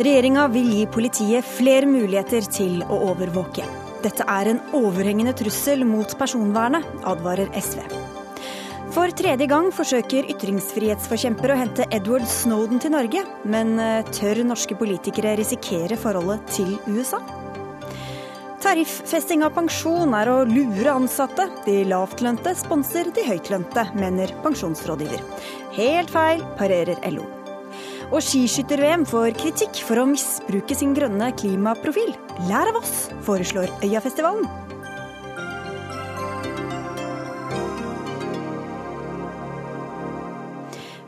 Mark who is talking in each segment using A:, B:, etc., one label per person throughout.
A: Regjeringa vil gi politiet flere muligheter til å overvåke. Dette er en overhengende trussel mot personvernet, advarer SV. For tredje gang forsøker ytringsfrihetsforkjempere å hente Edward Snowden til Norge, men eh, tør norske politikere risikere forholdet til USA? Tariffesting av pensjon er å lure ansatte. De lavtlønte sponser de høytlønte, mener pensjonsrådgiver. Helt feil, parerer LO. Og skiskytter-VM får kritikk for å misbruke sin grønne klimaprofil. Lær av oss, foreslår Øyafestivalen.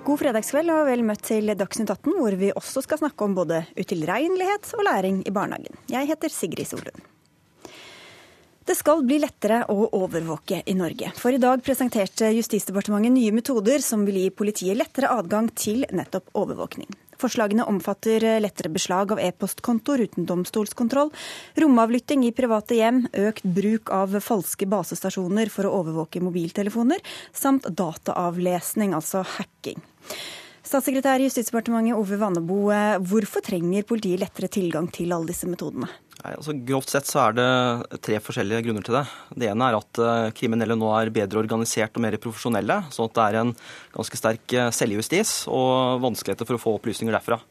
A: God fredagskveld og vel møtt til Dagsnytt 18, hvor vi også skal snakke om både utilregnelighet og læring i barnehagen. Jeg heter Sigrid Solund. Det skal bli lettere å overvåke i Norge. For i dag presenterte Justisdepartementet nye metoder som vil gi politiet lettere adgang til nettopp overvåkning. Forslagene omfatter lettere beslag av e-postkontoer uten domstolskontroll, romavlytting i private hjem, økt bruk av falske basestasjoner for å overvåke mobiltelefoner, samt dataavlesning, altså hacking. Statssekretær i Justisdepartementet Ove Vannebo, eh, hvorfor trenger politiet lettere tilgang til alle disse metodene?
B: Nei, altså Grovt sett så er det tre forskjellige grunner til det. Det ene er at eh, kriminelle nå er bedre organisert og mer profesjonelle. Sånn at det er en ganske sterk eh, selvjustis og vanskeligheter for å få opplysninger derfra.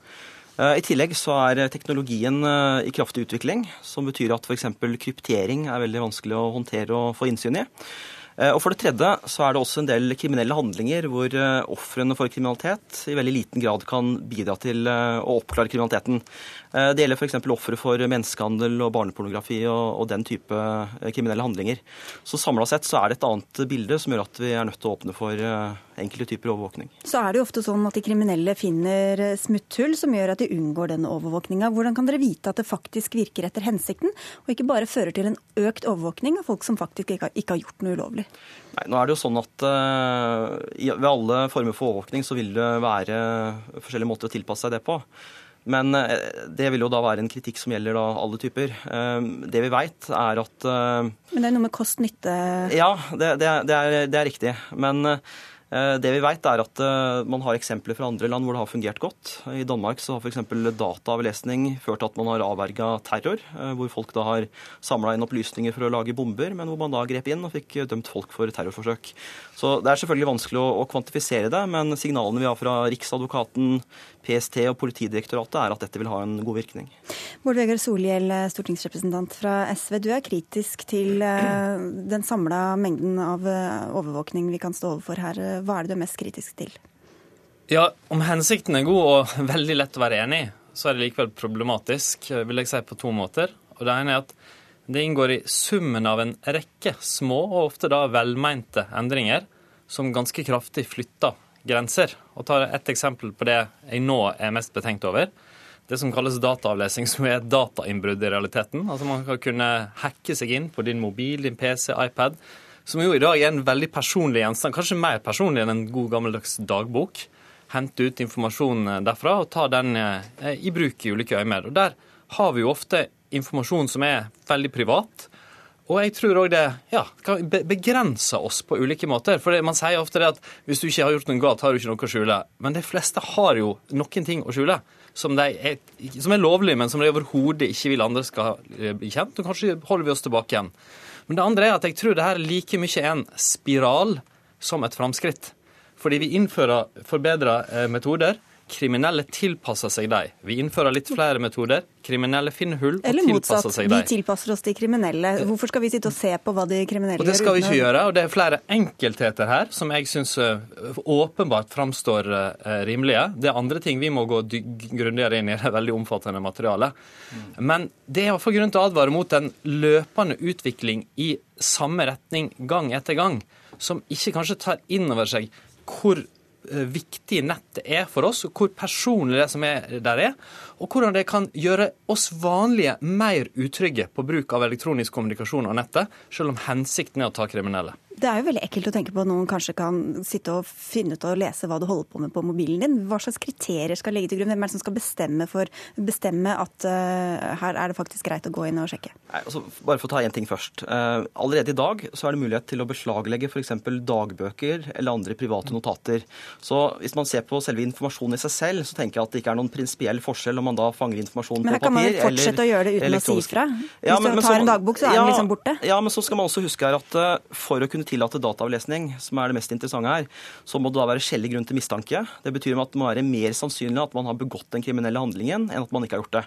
B: I tillegg så er teknologien i kraftig utvikling, som betyr at f.eks. kryptering er veldig vanskelig å håndtere og få innsyn i. Eh, og For det tredje så er det også en del kriminelle handlinger hvor eh, ofrene for kriminalitet i veldig liten grad kan bidra til eh, å oppklare kriminaliteten. Det gjelder f.eks. ofre for menneskehandel og barnepornografi og, og, den type kriminelle handlinger. Så Samla sett så er det et annet bilde som gjør at vi er nødt til å åpne for enkelte typer overvåkning.
A: Så er det jo ofte sånn at de kriminelle finner smutthull som gjør at de unngår denne overvåkninga. Hvordan kan dere vite at det faktisk virker etter hensikten, og ikke bare fører til en økt overvåkning av folk som faktisk ikke har gjort noe ulovlig?
B: Nei, nå er det jo sånn at uh, Ved alle former for overvåkning så vil det være forskjellige måter å tilpasse seg det på. Men uh, det vil jo da være en kritikk som gjelder da alle typer. Uh, det vi veit, er at
A: Men det er noe med kost-nytte?
B: Ja, det, det, det, er, det, er, riktig. Men det vi vet er at eh, Man har eksempler fra andre land hvor det har fungert godt. I Danmark så har f.eks. dataavlesning ført til at man har avverga terror. Eh, hvor folk da har samla inn opplysninger for å lage bomber, men hvor man da grep inn og fikk dømt folk for terrorforsøk. Så Det er selvfølgelig vanskelig å, kvantifisere det, men signalene vi har fra Riksadvokaten, PST og Politidirektoratet er at dette vil ha en god virkning.
A: Bård Vegar Solhjell, stortingsrepresentant fra SV. Du er kritisk til eh, den samla mengden av eh, overvåkning vi kan stå overfor her. Hva er det du er mest kritisk til?
C: Ja, Om hensikten er god og veldig lett å være enig i, så er det likevel problematisk, vil jeg si på to måter. Og Det ene er at det inngår i summen av en rekke små og ofte da velmente endringer som ganske kraftig flytter grenser. Og tar et eksempel på det jeg nå er mest betenkt over. Det som kalles dataavlesing, som er datainnbrudd i realiteten. Altså Man kan kunne hacke seg inn på din mobil, din PC, iPad. Som jo i dag er en veldig personlig gjenstand, kanskje mer personlig enn en god gammeldags dagbok. Hente ut informasjon derfra og ta den eh, i bruk i ulike øyemed. Og Der har vi jo ofte informasjon som er veldig privat, og jeg tror òg det ja, begrense oss på ulike måter. For Man sier ofte det at hvis du ikke har gjort noe galt, har du ikke noe å skjule. Men de fleste har jo noen ting å skjule. Som, er, som er lovlig, men som de overhodet ikke vil andre skal eh, bli kjent. Og kanskje holder vi oss tilbake igjen. Men det andre er at jeg tror det her like mye er en spiral som et framskritt. Fordi vi innfører forbedra eh, metoder Kriminelle tilpasser seg dem. Vi innfører litt flere metoder. Kriminelle finner hull og Eller motsatt, tilpasser seg dem.
A: Vi tilpasser oss de kriminelle. Hvorfor skal vi sitte og se på hva de kriminelle gjør?
C: Og Det skal vi ikke gjøre. og Det er flere enkeltheter her som jeg syns eh, åpenbart framstår eh, rimelige. Det er andre ting vi må gå grundigere inn i det veldig omfattende materialet. Men det er iallfall grunn til å advare mot en løpende utvikling i samme retning gang etter gang, som ikke kanskje tar inn over seg hvor Eh, viktig nettet er for oss, hvor personlig det som er der er. Og hvordan det kan gjøre oss vanlige mer utrygge på bruk av elektronisk kommunikasjon og nettet, selv om hensikten er å ta kriminelle.
A: Det er jo veldig ekkelt å tenke på at noen kanskje kan sitte og finne ut og lese hva du holder på med på mobilen din. Hva slags kriterier skal legge til grunn? Hvem er det som skal bestemme, for, bestemme at uh, her er det faktisk greit å gå inn og sjekke?
B: Nei, altså, bare for å ta én ting først. Uh, allerede i dag så er det mulighet til å beslaglegge f.eks. dagbøker eller andre private notater. Så hvis man ser på selve informasjonen i seg selv, så tenker jeg at det ikke er noen prinsipiell forskjell om man da fanger informasjon på papir eller
A: Men her kan man fortsette å gjøre det uten å si ifra? Hvis ja, men, du tar en dagbok, så er ja, den liksom borte?
B: Ja, men så skal man også huske her at uh, for å kunne tillate dataavlesning, som er det mest interessante her, så må det da være skjellig grunn til mistanke. Det betyr at det må være mer sannsynlig at man har begått den kriminelle handlingen, enn at man ikke har gjort det.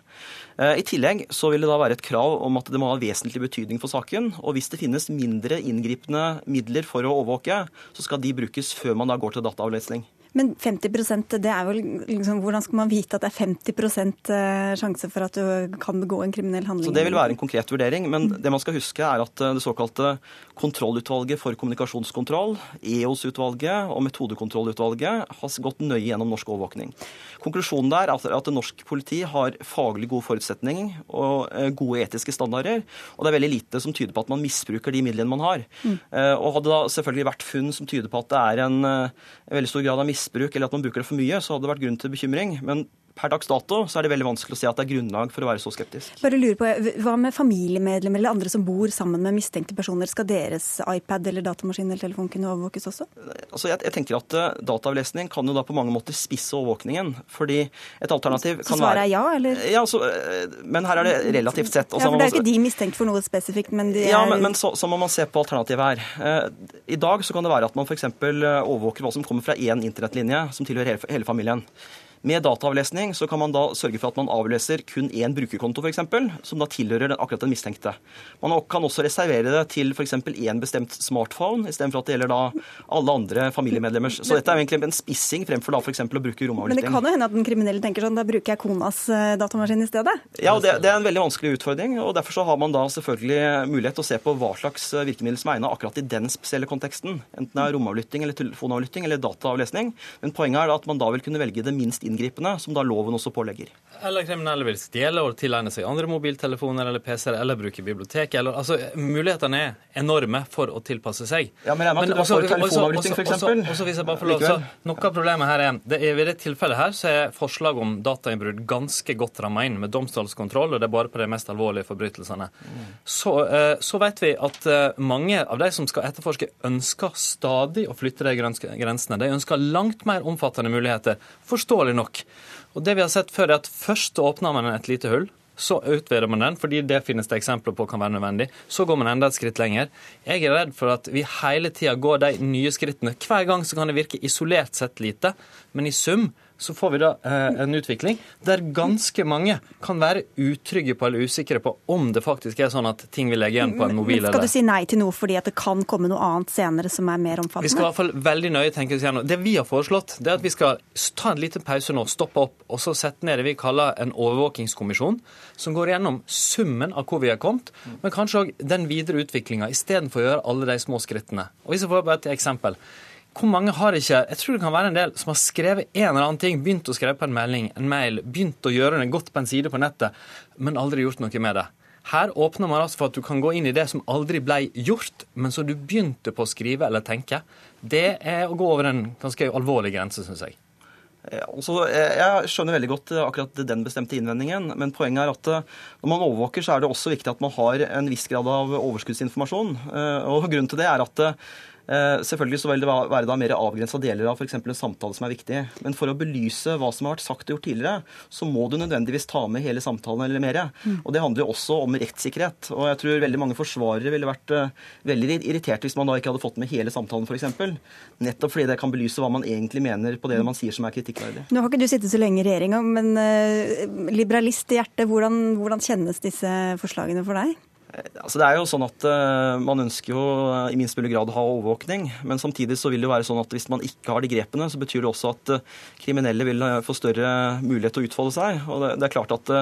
B: Eh, I tillegg så vil det da være et krav om at det må ha vesentlig betydning for saken. Og hvis det finnes mindre inngripende midler for å overvåke, så skal de brukes før man da går til dataavlesning.
A: Men 50% det er vel liksom, Hvordan skal man vite at det er 50 eh, sjanse for at du kan begå en kriminell handling?
B: Så Det vil være en konkret vurdering. Men det man skal huske er at eh, det såkalte Kontrollutvalget for kommunikasjonskontroll, EOS-utvalget og Metodekontrollutvalget har gått nøye gjennom norsk overvåkning. Konklusjonen der er at norsk politi har faglig god forutsetning og eh, gode etiske standarder. Og det er veldig lite som tyder på at man misbruker de midlene man har. Mm. Og hadde da selvfølgelig vært funn som tyder på at det er en, en veldig stor grad av misbruk misbruk eller at man bruker det for mye, så hadde det vært grunn til bekymring. Men per dags dato så er det veldig vanskelig å se at det er grunnlag for å være så skeptisk.
A: Bare lurer på, Hva med familiemedlemmer eller andre som bor sammen med mistenkte personer? Skal deres iPad eller datamaskin eller telefon kunne overvåkes også?
B: Altså jeg, jeg, tenker at uh, Dataavlesning kan jo da på mange måter spisse overvåkningen. fordi et alternativ kan være... Så
A: svaret er ja, eller?
B: Ja, så, uh, Men her er det relativt sett.
A: ja, for Det er jo ikke de mistenkt for noe spesifikt, men de
B: er Ja, men, men så, så, må man se på alternativet her. Uh, I dag så kan det være at man f.eks. overvåker hva som kommer fra én internettlinje som tilhører hele, hele familien. Med dataavlesning så kan man da sørge for at man avleser kun én brukerkonto, f.eks., som da tilhører den, akkurat den mistenkte. Man kan også reservere det til f.eks. én bestemt smartphone, istedenfor at det gjelder da alle andre familiemedlemmers. Så dette er jo egentlig en spissing fremfor da f.eks. å bruke romavlytting.
A: Men det kan jo hende at den kriminelle tenker sånn, da bruker jeg konas eh, datamaskin i stedet?
B: Ja, det, det, er en veldig vanskelig utfordring. og Derfor så har man da selvfølgelig mulighet til å se på hva slags eh, virkemiddel som er egnet akkurat i den spesielle konteksten. Enten det er romavlytting eller telefonavlytting eller dataavlesning. Men poenget er at man da vil kunne velge det minst inngripende, som da loven også pålegger.
C: Eller kriminelle vil stjele og tilegne seg andre mobiltelefoner eller PC-er, eller bruke bibliotek. Eller, altså, mulighetene er enorme for å tilpasse seg.
B: Ja, Men jeg mener at du får telefonavlytting, f.eks.
C: hvis jeg bare får lov, så Noe av problemet her er det er, Ved det tilfellet her så er forslag om datainnbrudd ganske godt ramma inn med domstolskontroll, og det er bare på de mest alvorlige forbrytelsene. Mm. Så, eh, så vet vi at eh, mange av de som skal etterforske, ønsker stadig å flytte de grensene. De ønsker langt mer omfattende muligheter, forståelig nok. Og det vi har sett før er at Først åpner man et lite hull. Så utvider man den, fordi det finnes det eksempler på kan være nødvendig. Så går man enda et skritt lenger. Jeg er redd for at vi hele tida går de nye skrittene. Hver gang så kan det virke isolert sett lite, men i sum så får vi da eh, en utvikling der ganske mange kan være utrygge på eller usikre på om det faktisk er sånn at ting vil legge igjen på en mobil.
A: Men skal du si nei til noe fordi at det kan komme noe annet senere som er mer omfattende?
C: Vi skal i hvert fall veldig nøye tenke oss gjennom. Det vi har foreslått, det er at vi skal ta en liten pause nå, stoppe opp og så sette ned det vi kaller en overvåkingskommisjon, som går gjennom summen av hvor vi har kommet, men kanskje òg den videre utviklinga, istedenfor å gjøre alle de små skrittene. Og Hvis jeg får bare et eksempel hvor mange har ikke Jeg tror det kan være en del som har skrevet en eller annen ting, begynt å skrive på en melding, en mail, begynt å gjøre det godt på en side på nettet, men aldri gjort noe med det. Her åpner man altså for at du kan gå inn i det som aldri ble gjort, men som du begynte på å skrive eller tenke. Det er å gå over en ganske alvorlig grense, syns jeg.
B: Altså, jeg skjønner veldig godt eh, akkurat den bestemte innvendingen, men poenget er at eh, når man overvåker, så er det også viktig at man har en viss grad av overskuddsinformasjon. Og Grunnen til det er at Eh, selvfølgelig så vil det være da mer avgrensa deler av f.eks. en samtale som er viktig. Men for å belyse hva som har vært sagt og gjort tidligere, så må du nødvendigvis ta med hele samtalen eller mer. Mm. Og det handler jo også om rettssikkerhet. Og jeg tror veldig mange forsvarere ville vært uh, veldig irritert hvis man da ikke hadde fått med hele samtalen, f.eks. Nettopp fordi det kan belyse hva man egentlig mener på det man sier som er kritikkverdig.
A: Nå har ikke du sittet så lenge i regjeringa, men uh, liberalist i hjertet, hvordan, hvordan kjennes disse forslagene for deg?
B: Altså det er jo sånn at uh, Man ønsker jo uh, i minst mulig grad å ha overvåkning, men samtidig så vil det jo være sånn at hvis man ikke har de grepene, så betyr det også at uh, kriminelle vil få større mulighet til å utfolde seg. Og det, det er klart at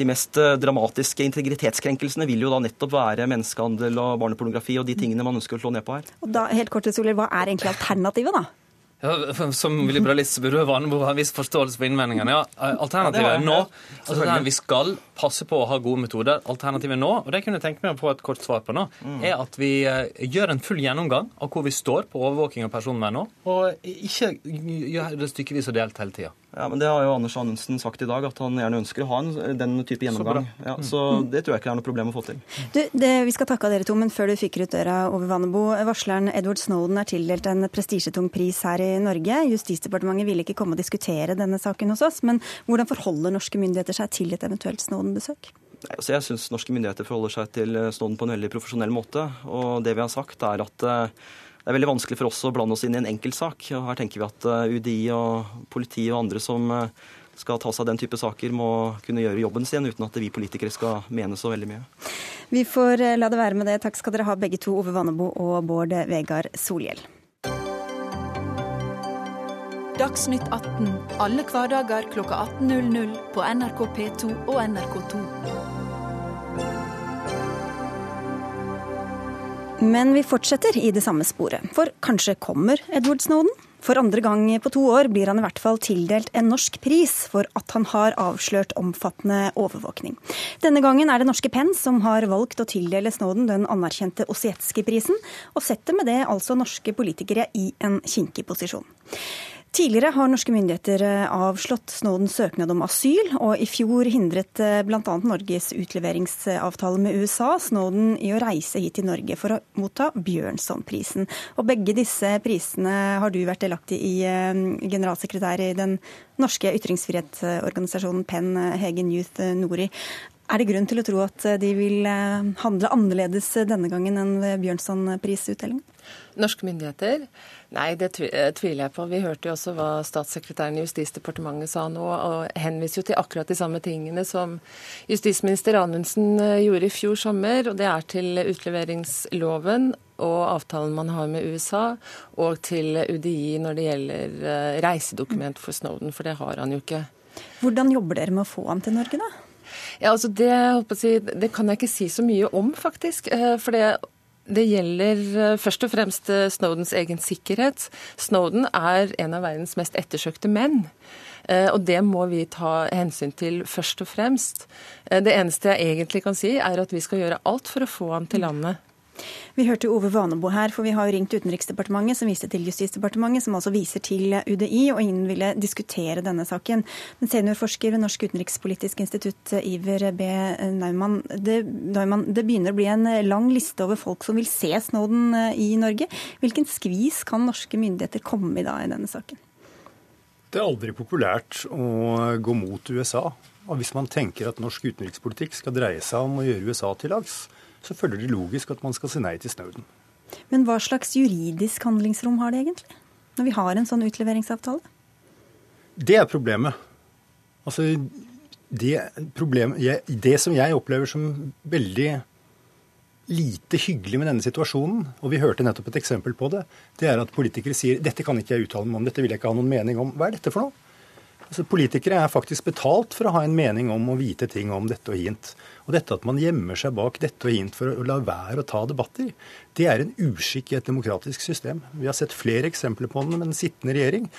B: De mest dramatiske integritetskrenkelsene vil jo da nettopp være menneskehandel og barnepornografi og de tingene man ønsker å slå ned på her.
A: Og da, helt kort, Soler, Hva er egentlig alternativet, da?
C: Ja, som liberalist så burde Vanebo ha en viss forståelse for innvendingene. Ja, alternativet ja, nå der Vi skal passe på å ha gode metoder. Alternativet nå, og det kunne jeg tenke meg å få et kort svar på nå, mm. er at vi uh, gjør en full gjennomgang av hvor vi står på overvåking av personvern nå, og ikke gjør det stykkevis og delt hele tida.
B: Ja, men Det har jo Anders Anundsen sagt i dag, at han gjerne ønsker å ha en, den type gjennomgang. Så, ja, så mm. det tror jeg ikke er noe problem å få til.
A: Du, det, vi skal takke dere to, men før du fyker ut døra over Vannebo. Varsleren Edward Snowden er tildelt en prestisjetung pris her i Norge. Justisdepartementet ville ikke komme og diskutere denne saken hos oss. Men hvordan forholder norske myndigheter seg til et eventuelt Snowden-besøk?
B: Altså jeg syns norske myndigheter forholder seg til Snowden på en veldig profesjonell måte. Og det vi har sagt, er at uh, det er veldig vanskelig for oss å blande oss inn i en enkeltsak. Og her tenker vi at eh, UDI og politiet og andre som eh, skal ta seg av den type saker, må kunne gjøre jobben sin uten at vi politikere skal mene så veldig mye.
A: Vi får eh, la det være med det. Takk skal dere ha begge to, Ove Vannebo og Bård Vegard Solhjell.
D: Dagsnytt 18 alle hverdager kl 18.00 på NRK P2 og NRK2.
A: Men vi fortsetter i det samme sporet, for kanskje kommer Edward Snowden? For andre gang på to år blir han i hvert fall tildelt en norsk pris for at han har avslørt omfattende overvåkning. Denne gangen er det norske Penn som har valgt å tildele Snowden den anerkjente Osietzky-prisen, og setter med det altså norske politikere i en kinkig posisjon. Tidligere har norske myndigheter eh, avslått Snowdens søknad om asyl, og i fjor hindret eh, bl.a. Norges utleveringsavtale med USA Snowden i å reise hit til Norge for å motta Bjørnsonprisen. Og begge disse prisene har du vært delaktig i, eh, generalsekretær i den norske ytringsfrihetsorganisasjonen Penn, Hegen Youth Nori. Er det grunn til å tro at de vil handle annerledes denne gangen enn ved Bjørnsonprisutdelingen?
E: Norske myndigheter? Nei, det eh, tviler jeg på. Vi hørte jo også hva statssekretæren i Justisdepartementet sa nå, og henviser jo til akkurat de samme tingene som justisminister Anundsen eh, gjorde i fjor sommer. Og det er til utleveringsloven og avtalen man har med USA, og til UDI når det gjelder eh, reisedokument for Snowden, for det har han jo ikke.
A: Hvordan jobber dere med å få ham til Norge, da?
E: Ja, altså det, si, det, kan jeg ikke si så mye om, faktisk. For det, det gjelder eh, først og fremst eh, Snowdens egen sikkerhet. Snowden er en av verdens mest ettersøkte menn. Eh, og det må vi ta hensyn til først og fremst. Det eneste jeg egentlig kan si, er at vi skal gjøre alt for å få han til landet.
A: Vi hørte Ove Vanebo her, for vi har jo ringt Utenriksdepartementet, som viste til Justisdepartementet, som altså viser til UDI, og ingen ville diskutere denne saken. Men seniorforsker ved Norsk utenrikspolitisk institutt, Iver B. Neumann, det, Neumann, det begynner å bli en lang liste over folk som vil se Snowden eh, i Norge. Hvilken skvis kan norske myndigheter komme i da i denne saken?
F: Det er aldri populært å gå mot USA. Og hvis man tenker at norsk utenrikspolitikk skal dreie seg om å gjøre USA til lags, så følger det logisk at man skal si nei til Snowden.
A: Men hva slags juridisk handlingsrom har det egentlig, når vi har en sånn utleveringsavtale?
F: Det er problemet. Altså, det, problemet jeg, det som jeg opplever som veldig lite hyggelig med denne situasjonen, og vi hørte nettopp et eksempel på det, det er at politikere sier dette kan ikke jeg uttale meg om, dette vil jeg ikke ha noen mening om. Hva er dette for noe? Altså, politikere er faktisk betalt for å ha en mening om å vite ting om dette og hint. Og dette at man gjemmer seg bak dette og hint for å la være å ta debatter, det er en uskikk i et demokratisk system. Vi har sett flere eksempler på den med den sittende regjering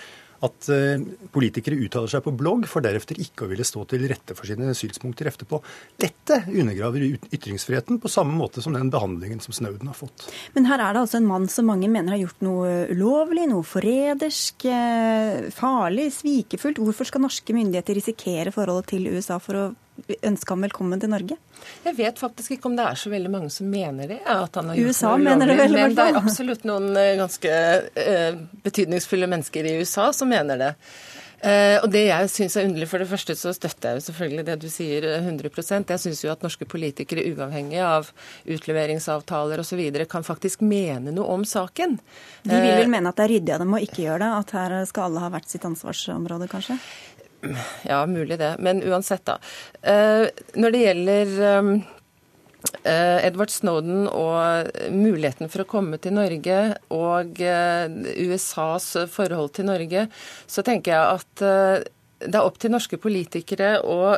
F: at eh, politikere uttaler seg på blogg, for deretter ikke å ville stå til rette for sine synspunkter etterpå. Dette undergraver ytringsfriheten på samme måte som den behandlingen som Snowden har fått.
A: Men her er det altså en mann som mange mener har gjort noe ulovlig, noe forrædersk, eh, farlig, svikefullt. Hvorfor skal norske myndigheter risikere forholdet til USA for å ønske ham velkommen til Norge?
E: Jeg vet faktisk ikke om det er så veldig mange som mener det. at han har
A: gjort USA mener det veldig
E: Men det er absolutt noen eh, ganske uh, betydningsfulle mennesker i USA som mener det. Uh, og det jeg syns er underlig, For det første så støtter jeg jo selvfølgelig det du sier 100% Jeg syns jo at norske politikere, uavhengig av utleveringsavtaler osv., kan faktisk mene noe om saken.
A: De vil vel mene at det er ryddig av dem å ikke gjøre det? At her skal alle ha hvert sitt ansvarsområde, kanskje?
E: Ja, mulig det. Men uansett, da. Eh, når det gjelder eh, Edward Snowden og muligheten for å komme til Norge og eh, USAs forhold til Norge, så tenker jeg at det er opp til norske politikere å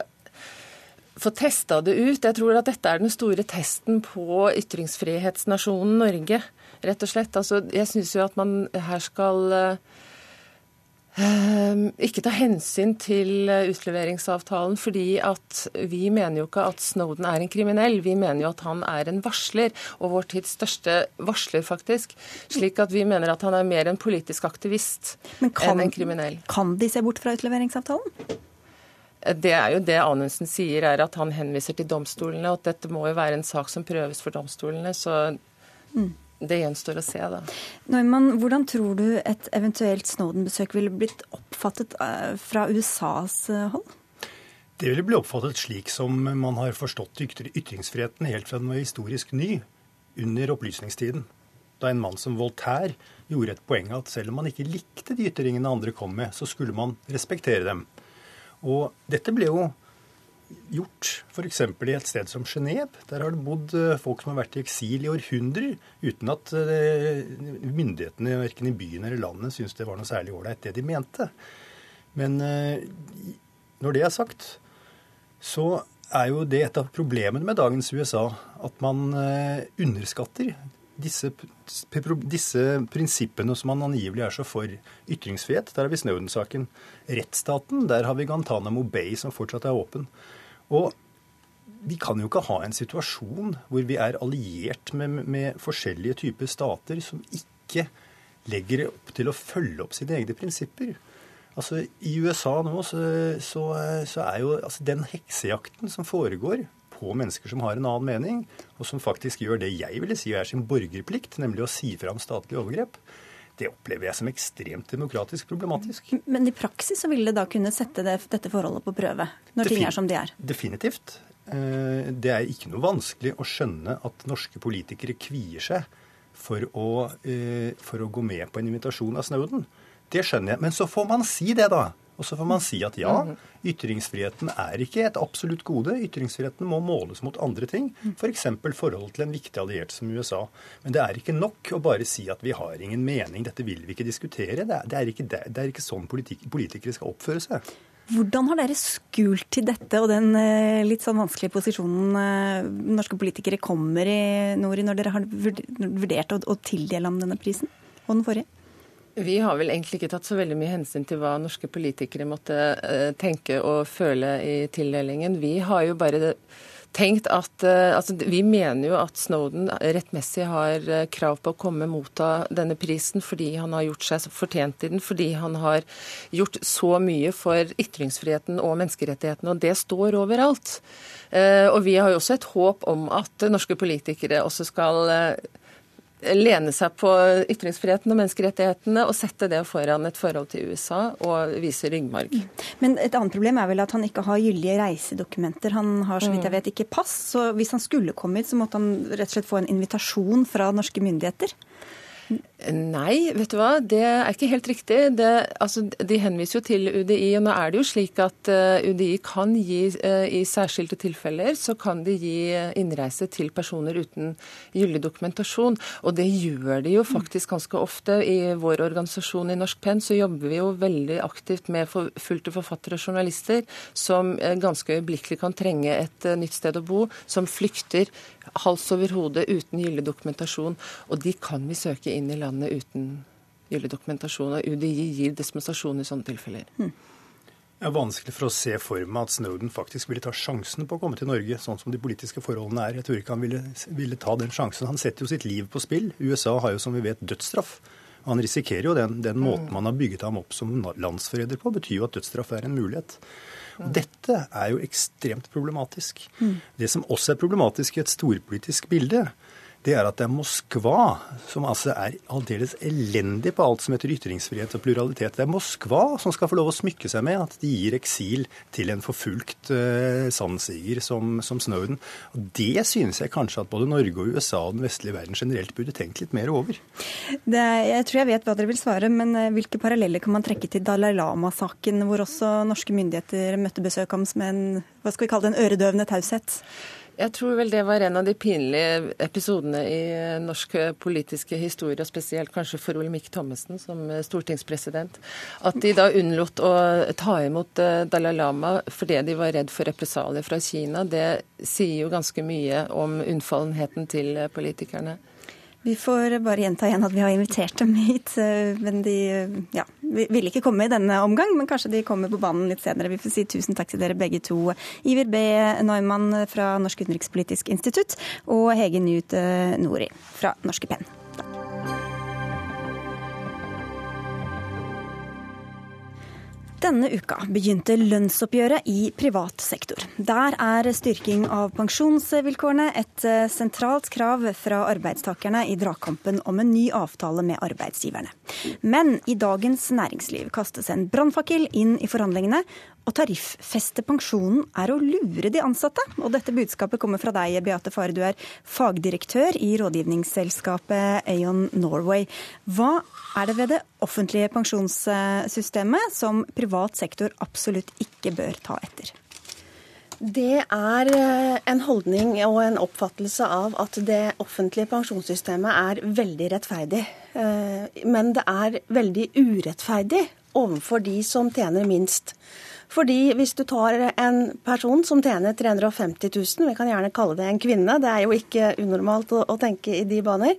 E: få testa det ut. Jeg tror at dette er den store testen på ytringsfrihetsnasjonen Norge, rett og slett. Altså, jeg syns jo at man her skal ikke ta hensyn til eh, utleveringsavtalen, fordi at vi mener jo ikke at Snowden er en kriminell. Vi mener jo at han er en varsler, og vår tids største varsler, faktisk. Slik at vi mener at han er mer en politisk aktivist
A: kan,
E: enn en kriminell.
A: Kan de se bort fra utleveringsavtalen?
E: Det er jo det Anundsen sier, er at han henviser til domstolene, og at dette må jo være en sak som prøves for domstolene. Så mm. Det gjenstår å se, da.
A: Neumann, hvordan tror du et eventuelt Snowden-besøk ville blitt oppfattet eh, fra USAs eh, hold?
F: Det ville bli oppfattet slik som man har forstått ytringsfriheten helt fra den var historisk ny, under opplysningstiden. Da en mann som Voltaire gjorde et poeng av at selv om man ikke likte de ytringene andre kom med, så skulle man respektere dem. Og dette ble jo gjort f.eks. i et sted som Genéve. Der har det bodd eh, folk som har vært i eksil i århundrer uten at eh, myndighetene verken i byen eller landet syntes det var noe særlig ålreit, det de mente. Men eh, når det er sagt, så er jo det et av problemene med dagens USA at man underskatter disse, disse, prinsippene som man angivelig er så for. Ytringsfrihet, der har vi Snowden-saken. Rettsstaten, der har vi Guantánamo Bay, som fortsatt er åpen. Og vi kan jo ikke ha en situasjon hvor vi er alliert med, med forskjellige typer stater som ikke legger opp til å følge opp sine egne prinsipper. Altså, I USA nå så, så, så er jo altså, den heksejakten som foregår på mennesker som har en annen mening, og som faktisk gjør det jeg ville si er sin borgerplikt, nemlig å si fra om statlige overgrep, det opplever jeg som ekstremt demokratisk problematisk.
A: Men i praksis så vil det da kunne sette det, dette forholdet på prøve, når Defin ting er som de er?
F: Definitivt. Eh, det er ikke noe vanskelig å skjønne at norske politikere kvier seg for å, eh, for å gå med på en invitasjon av Snowden. Det skjønner jeg. Men så får man si det, da. Og så får man si at ja, mhm. ytringsfriheten er ikke et absolutt gode. Ytringsfriheten må måles mot andre ting, f.eks. For forholdet til en viktig alliert som USA. Men det er ikke nok å bare si at vi har ingen mening, dette vil vi ikke diskutere. Det er, det er, ikke, det er ikke, sånn politik, politikere skal oppføre seg.
A: Hvordan har dere skult til dette og den eh, litt sånn vanskelige posisjonen eh, norske politikere kommer i Nori, når dere har vurdert å tildele ham denne prisen og den forrige?
E: Vi har vel egentlig ikke tatt så veldig mye hensyn til hva norske politikere måtte uh, tenke og føle i tildelingen. Vi har jo bare tenkt at uh, altså, Vi mener jo at Snowden rettmessig har uh, krav på å komme motta denne prisen fordi han har gjort seg fortjent i den, fordi han har gjort så mye for ytringsfriheten og menneskerettighetene, og det står overalt. Og vi har jo også et håp om at norske politikere også skal lene seg på ytringsfriheten og menneskerettighetene og sette det foran et forhold til USA og vise ryggmarg.
A: Men et annet problem er vel at han ikke har gyldige reisedokumenter. Han har så vidt jeg mm. vet ikke pass. Så hvis han skulle komme hit, så måtte han rett og slett få en invitasjon fra norske myndigheter.
E: Nei, vet du hva. Det er ikke helt riktig. Det, altså, de henviser jo til UDI. og Nå er det jo slik at eh, UDI kan gi, uh, i særskilte tilfeller, så kan de gi innreise til personer uten gyldig dokumentasjon. Og det gjør de jo faktisk ganske ofte. I vår organisasjon i Norsk Penn så jobber vi jo veldig aktivt med forfulgte forfattere og journalister som ganske øyeblikkelig kan trenge et nytt sted å bo, som flykter hals over hode uten gyldig dokumentasjon. Og de kan vi søke inn i landet uten gyldig dokumentasjon. Og UDI gir dispensasjon i sånne tilfeller. Hmm.
F: Det er vanskelig for å se for meg at Snowden faktisk ville ta sjansen på å komme til Norge, sånn som de politiske forholdene er. Jeg tror ikke han ville, ville ta den sjansen. Han setter jo sitt liv på spill. USA har jo som vi vet dødsstraff. Han risikerer jo den, den måten hmm. man har bygget ham opp som landsforræder på, betyr jo at dødsstraff er en mulighet. Og dette er jo ekstremt problematisk. Det som også er problematisk i et storpolitisk bilde, det er at det er Moskva som altså er aldeles elendig på alt som heter ytringsfrihet og pluralitet. Det er Moskva som skal få lov å smykke seg med at de gir eksil til en forfulgt uh, sannsiger som, som, Snowden. Og Det synes jeg kanskje at både Norge og USA og den vestlige verden generelt burde tenkt litt mer over.
A: Er, jeg tror jeg vet hva dere vil svare, men eh, hvilke paralleller kan man trekke til Dalai Lama-saken, hvor også norske myndigheter møtte besøk ham med en, hva skal vi kalle det, en øredøvende taushet?
E: Jeg tror vel det var en av de pinlige episodene i norsk politiske historie, og spesielt kanskje for Olemic Thommessen som stortingspresident. At de da unnlot å ta imot eh, Dalai Lama fordi de var redd for represalier fra Kina, det sier jo ganske mye om unnfallenheten til politikerne.
A: Vi får bare gjenta igjen at vi har invitert dem hit. Eh, men de ja, ville ikke komme i denne omgang, men kanskje de kommer på banen litt senere. Vi får si tusen takk til dere begge to. Iver B. Neumann fra Norsk utenrikspolitisk institutt og Hege Newt Nori fra Norske Penn. Denne uka begynte lønnsoppgjøret i privat sektor. Der er styrking av pensjonsvilkårene et eh, sentralt krav fra arbeidstakerne i dragkampen om en ny avtale med arbeidsgiverne. Men i Dagens Næringsliv kastes en brannfakkel inn i forhandlingene, å tariffeste pensjonen er å lure de ansatte. Og dette budskapet kommer fra deg, Beate Fare. Du er fagdirektør i rådgivningsselskapet Aon Norway. Hva er det ved det offentlige pensjonssystemet som privat sektor absolutt ikke bør ta etter?
G: Det er eh, en holdning og en oppfattelse av at det offentlige pensjonssystemet er veldig rettferdig. Eh, men det er veldig urettferdig overfor de som tjener minst. Fordi hvis du tar en person som tjener 350 000, vi kan gjerne kalle det en kvinne, det er jo ikke unormalt å, å tenke i de baner,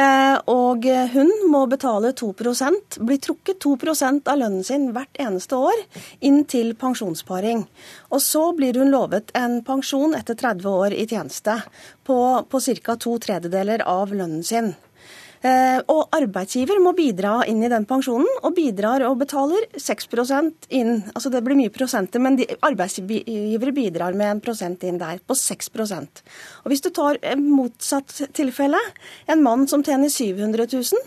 G: eh, og hun må betale 2% bli trukket 2 av lønnen sin hvert eneste år inn til pensjonssparing. Og så blir hun lovet en pensjon etter 30 år i tjeneste på, på ca. to tredjedeler av lønnen sin. Eh, og arbeidsgiver må bidra inn i den pensjonen, og bidrar og betaler 6% inn. Altså det blir mye prosenter, men arbeidsgivere bidrar med en prosent inn der, på 6% Og Hvis du tar motsatt tilfelle, en mann som tjener 700 000,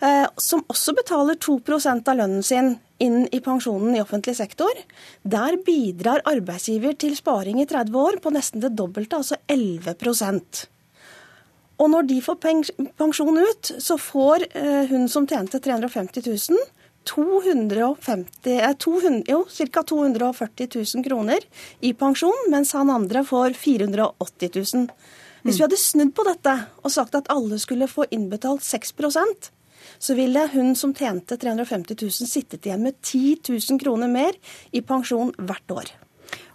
G: eh, som også betaler 2 av lønnen sin inn i pensjonen i offentlig sektor. Der bidrar arbeidsgiver til sparing i 30 år på nesten det dobbelte, altså 11 og når de får pensjon ut, så får eh, hun som tjente 350 000, 250, 200, jo, ca. 240 000 kroner i pensjon, mens han andre får 480 000. Hvis vi hadde snudd på dette og sagt at alle skulle få innbetalt 6% så ville hun som tjente 350 000 sittet igjen med 10 000 kroner mer i pensjon hvert år.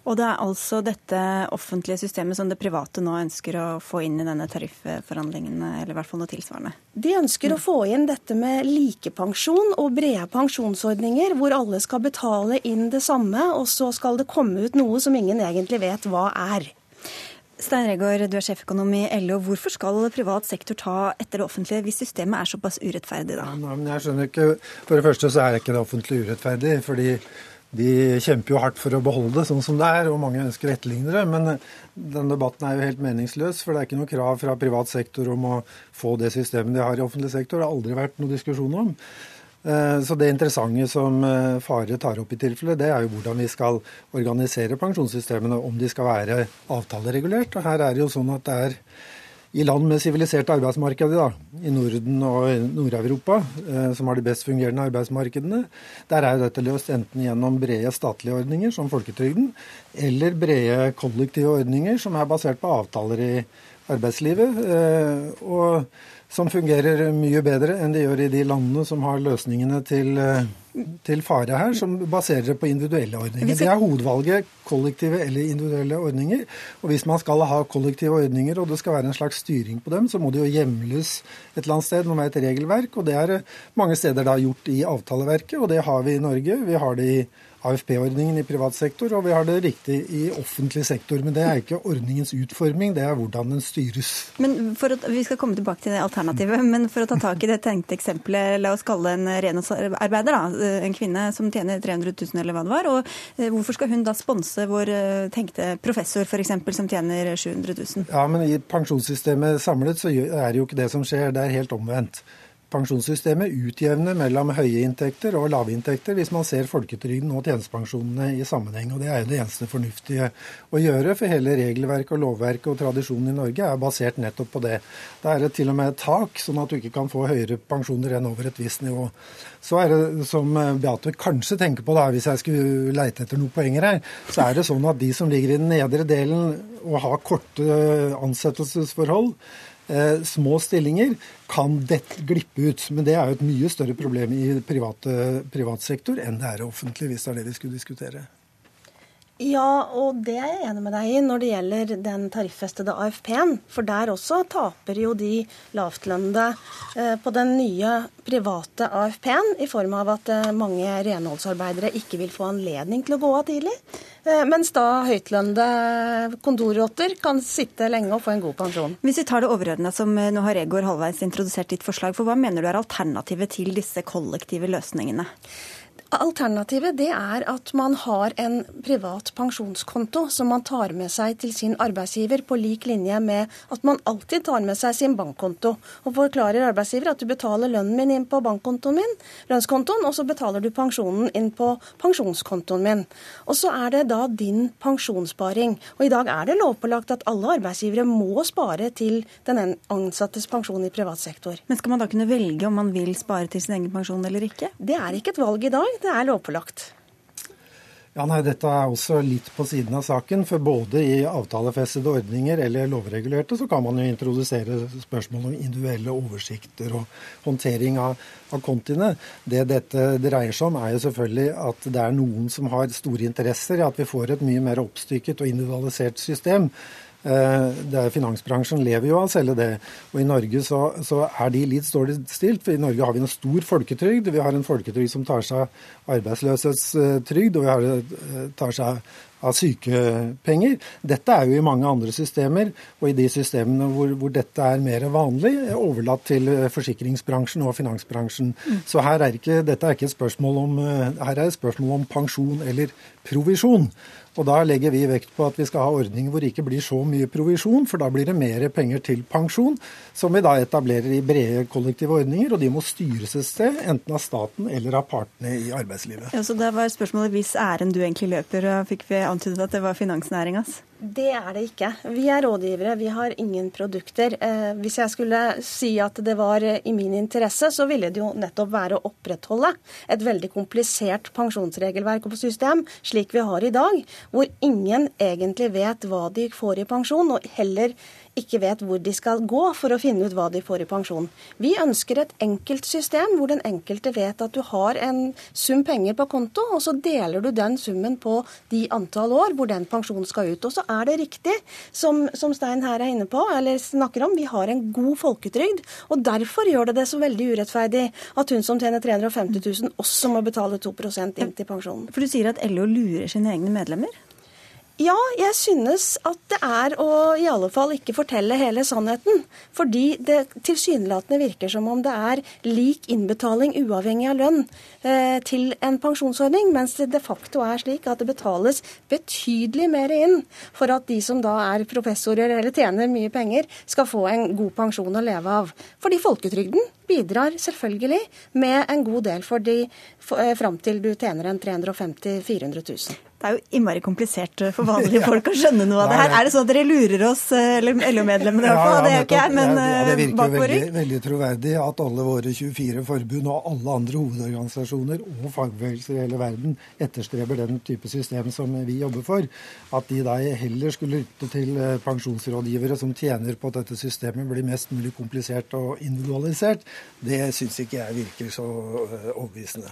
A: Og det er altså dette offentlige systemet som det private nå ønsker å få inn i denne tariffforhandlingene, eller i hvert fall noe tilsvarende?
G: De ønsker mm. å få inn dette med likepensjon og brede pensjonsordninger, hvor alle skal betale inn det samme, og så skal det komme ut noe som ingen egentlig vet hva er.
A: Stein Regaard, du er sjeføkonom i LO. Hvorfor skal privat sektor ta etter det offentlige hvis systemet er såpass urettferdig, da?
H: Ja, men jeg skjønner ikke, For det første så er ikke det offentlige urettferdig. fordi de kjemper jo hardt for å beholde det sånn som det er, og mange ønsker å etterligne det. Men denne debatten er jo helt meningsløs, for det er ikke noe krav fra privat sektor om å få det systemet de har i offentlig sektor. Det har aldri vært noe diskusjon om. Eh, så det interessante som eh, Fare tar opp i tilfellet, det er jo hvordan vi skal organisere pensjonssystemene, om de skal være avtaleregulert. Og her er det jo sånn at det er i land med siviliserte arbeidsmarkeder, da, i Norden og Nord-Europa, eh, som har de best fungerende arbeidsmarkedene, der er jo dette løst enten gjennom brede statlige ordninger, som folketrygden, eller brede kollektive ordninger som er basert på avtaler i arbeidslivet. Eh, og som fungerer mye bedre enn de gjør i de landene som har løsningene til, eh, til fare her, som baserer seg på individuelle ordninger. Det er hovedvalget kollektive eller individuelle ordninger. Og hvis man skal ha kollektive ordninger og det skal være en slags styring på dem, så må det jo hjemles et eller annet sted med et regelverk. Og det er mange steder da gjort i avtaleverket, og det har vi i Norge. Vi har det i AFP-ordningen i privat sektor, og vi har det riktig i offentlig sektor. Men det er ikke ordningens utforming, det er hvordan den styres.
A: Men for å, Vi skal komme tilbake til det alternativet, men for å ta tak i det tenkte eksempelet, la oss kalle en renholdsarbeider, da, en kvinne som tjener 300 000 eller hva det var. og eh, Hvorfor skal hun da sponse vår eh, tenkte professor f.eks., som tjener 700 000?
H: Ja, men I pensjonssystemet samlet så er det jo ikke det som skjer, det er helt omvendt pensjonssystemet utjevne mellom høye inntekter og lave inntekter hvis man ser folketrygden og tjenestepensjonene i sammenheng. og Det er jo det eneste fornuftige å gjøre, for hele regelverket og lovverket og tradisjonen i Norge er basert nettopp på det. Det er til og med et tak, sånn at du ikke kan få høyere pensjoner enn over et visst nivå. Så er det som Beate kanskje tenker på, da, hvis jeg skulle leite etter noen poenger her, så er det sånn at de som ligger i den nedre delen og har korte ansettelsesforhold, eh, små stillinger, kan dette glippe ut. Men det er jo et mye større problem i private, privat sektor enn det er offentlig, hvis det er det vi skulle diskutere.
G: Ja, og det er jeg enig med deg i når det gjelder den tariffestede AFP-en. For der også taper jo de lavtlønnede eh, på den nye private AFP-en, i form av at eh, mange renholdsarbeidere ikke vil få anledning til å gå av tidlig. Eh, mens da høytlønnede kontorrotter kan sitte lenge og få en god pensjon.
A: Hvis vi tar det overordna, som nå har Egor halvveis introdusert ditt forslag, for hva mener du er alternativet til disse kollektive løsningene?
G: Alternativet det er at man har en privat pensjonskonto som man tar med seg til sin arbeidsgiver, på lik linje med at man alltid tar med seg sin bankkonto. Og forklarer arbeidsgiver at du betaler lønnen min inn på bankkontoen min, lønnskontoen, og så betaler du pensjonen inn på pensjonskontoen min. Og så er det da din pensjonssparing. Og i dag er det lovpålagt at alle arbeidsgivere må spare til den ansattes pensjon i privat sektor.
A: Men skal man da kunne velge om man vil spare til sin egen pensjon eller ikke?
G: Det er ikke et valg i dag det er lovpålagt.
H: Ja, nei, Dette er også litt på siden av saken. For både i avtalefestede ordninger eller lovregulerte, så kan man jo introdusere spørsmål om individuelle oversikter og håndtering av, av kontiene. Det dette dreier seg om, er jo selvfølgelig at det er noen som har store interesser i at vi får et mye mer oppstykket og individualisert system. Eh, er, finansbransjen lever jo av å selge det. Og i Norge så, så, er de litt dårlig stilt. For i Norge har vi en stor folketrygd. Vi har en folketrygd som tar seg av arbeidsløshetstrygd, og vi har, eh, tar seg av sykepenger. Dette er jo i mange andre systemer, og i de systemene hvor, hvor dette er mer vanlig, overlatt til forsikringsbransjen og finansbransjen. Mm. Så her er ikke, dette er ikke et spørsmål om, eh, her er et spørsmål om pensjon eller provisjon. Og Da legger vi vekt på at vi skal ha ordninger hvor det ikke blir så mye provisjon, for da blir det mer penger til pensjon, som vi da etablerer i brede kollektive ordninger. Og de må styres et sted, enten av staten eller av partene i arbeidslivet.
A: Ja, så Det var spørsmålet hvis æren du egentlig løper, fikk vi antydet at det var finansnæringas?
G: Det er det ikke. Vi er rådgivere, vi har ingen produkter. Eh, hvis jeg skulle si at det var i min interesse, så ville det jo nettopp være å opprettholde et veldig komplisert pensjonsregelverk og system, slik vi har i dag, hvor ingen egentlig vet hva de får i pensjon, og heller ikke vet hvor de skal gå for å finne ut hva de får i pensjon. Vi ønsker et enkelt system hvor den enkelte vet at du har en sum penger på konto, og så deler du den summen på de antall år hvor den pensjonen skal ut. Og så er det riktig, som, som Stein her er inne på, eller snakker om, vi har en god folketrygd. Og derfor gjør det det så veldig urettferdig at hun som tjener 350 000 også må betale 2% inn til pensjonen.
A: For du sier at LO lurer sine egne medlemmer?
G: Ja, jeg synes at det er å i alle fall ikke fortelle hele sannheten. Fordi det tilsynelatende virker som om det er lik innbetaling uavhengig av lønn eh, til en pensjonsordning, mens det de facto er slik at det betales betydelig mer inn for at de som da er professorer eller tjener mye penger, skal få en god pensjon å leve av. Fordi folketrygden bidrar selvfølgelig med en god del for de eh, fram til du tjener en 350 400 000.
A: Det er jo innmari komplisert for vanlige folk å skjønne noe av det her. Er det sånn at dere lurer oss, eh, eller LO-medlemmene i hvert fall? Ja, ja, det er jo ikke jeg, men ja,
H: Det virker jo veldig, veldig troverdig at alle våre 24 forbund og alle andre hovedorganisasjoner og fagbevegelser i hele verden etterstreber den type system som vi jobber for. At de da heller skulle lytte til eh, pensjonsrådgivere som tjener på at dette systemet blir mest mulig komplisert og individualisert, det syns ikke jeg virker så eh, overbevisende.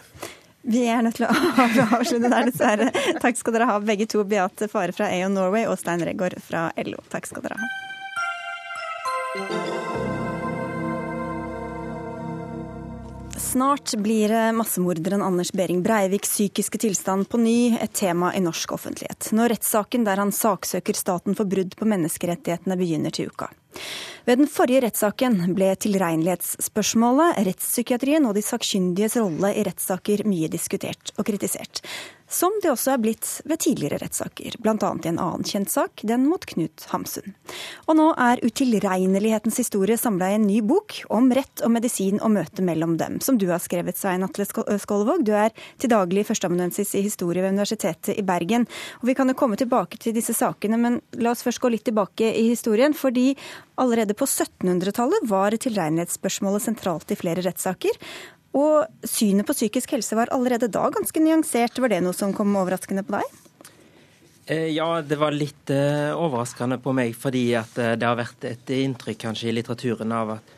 A: Vi er nødt til å avslutte der, dessverre. Takk skal dere ha, begge to. Beate Fare fra AO Norway og Stein Regaard fra LO. Takk skal dere ha. Snart blir massemorderen Anders Behring Breiviks psykiske tilstand på ny et tema i norsk offentlighet, når rettssaken der han saksøker staten for brudd på menneskerettighetene begynner til uka. Ved den forrige rettssaken ble tilregnelighetsspørsmålet, rettspsykiatrien og de sakkyndiges rolle i rettssaker mye diskutert og kritisert. Som det også er blitt ved tidligere rettssaker, bl.a. i en annen kjent sak, den mot Knut Hamsun. Og nå er utilregnelighetens historie samla i en ny bok om rett og medisin og møtet mellom dem, som du har skrevet, Svein Atle Skolvåg. Du er til daglig førsteamanuensis i historie ved Universitetet i Bergen. Og vi kan jo komme tilbake til disse sakene, men la oss først gå litt tilbake i historien. fordi Allerede på 1700-tallet var tilregnelighetsspørsmålet sentralt i flere rettssaker. Og synet på psykisk helse var allerede da ganske nyansert. Var det noe som kom overraskende på deg?
I: Eh, ja, det var litt uh, overraskende på meg, fordi at uh, det har vært et inntrykk kanskje i litteraturen av at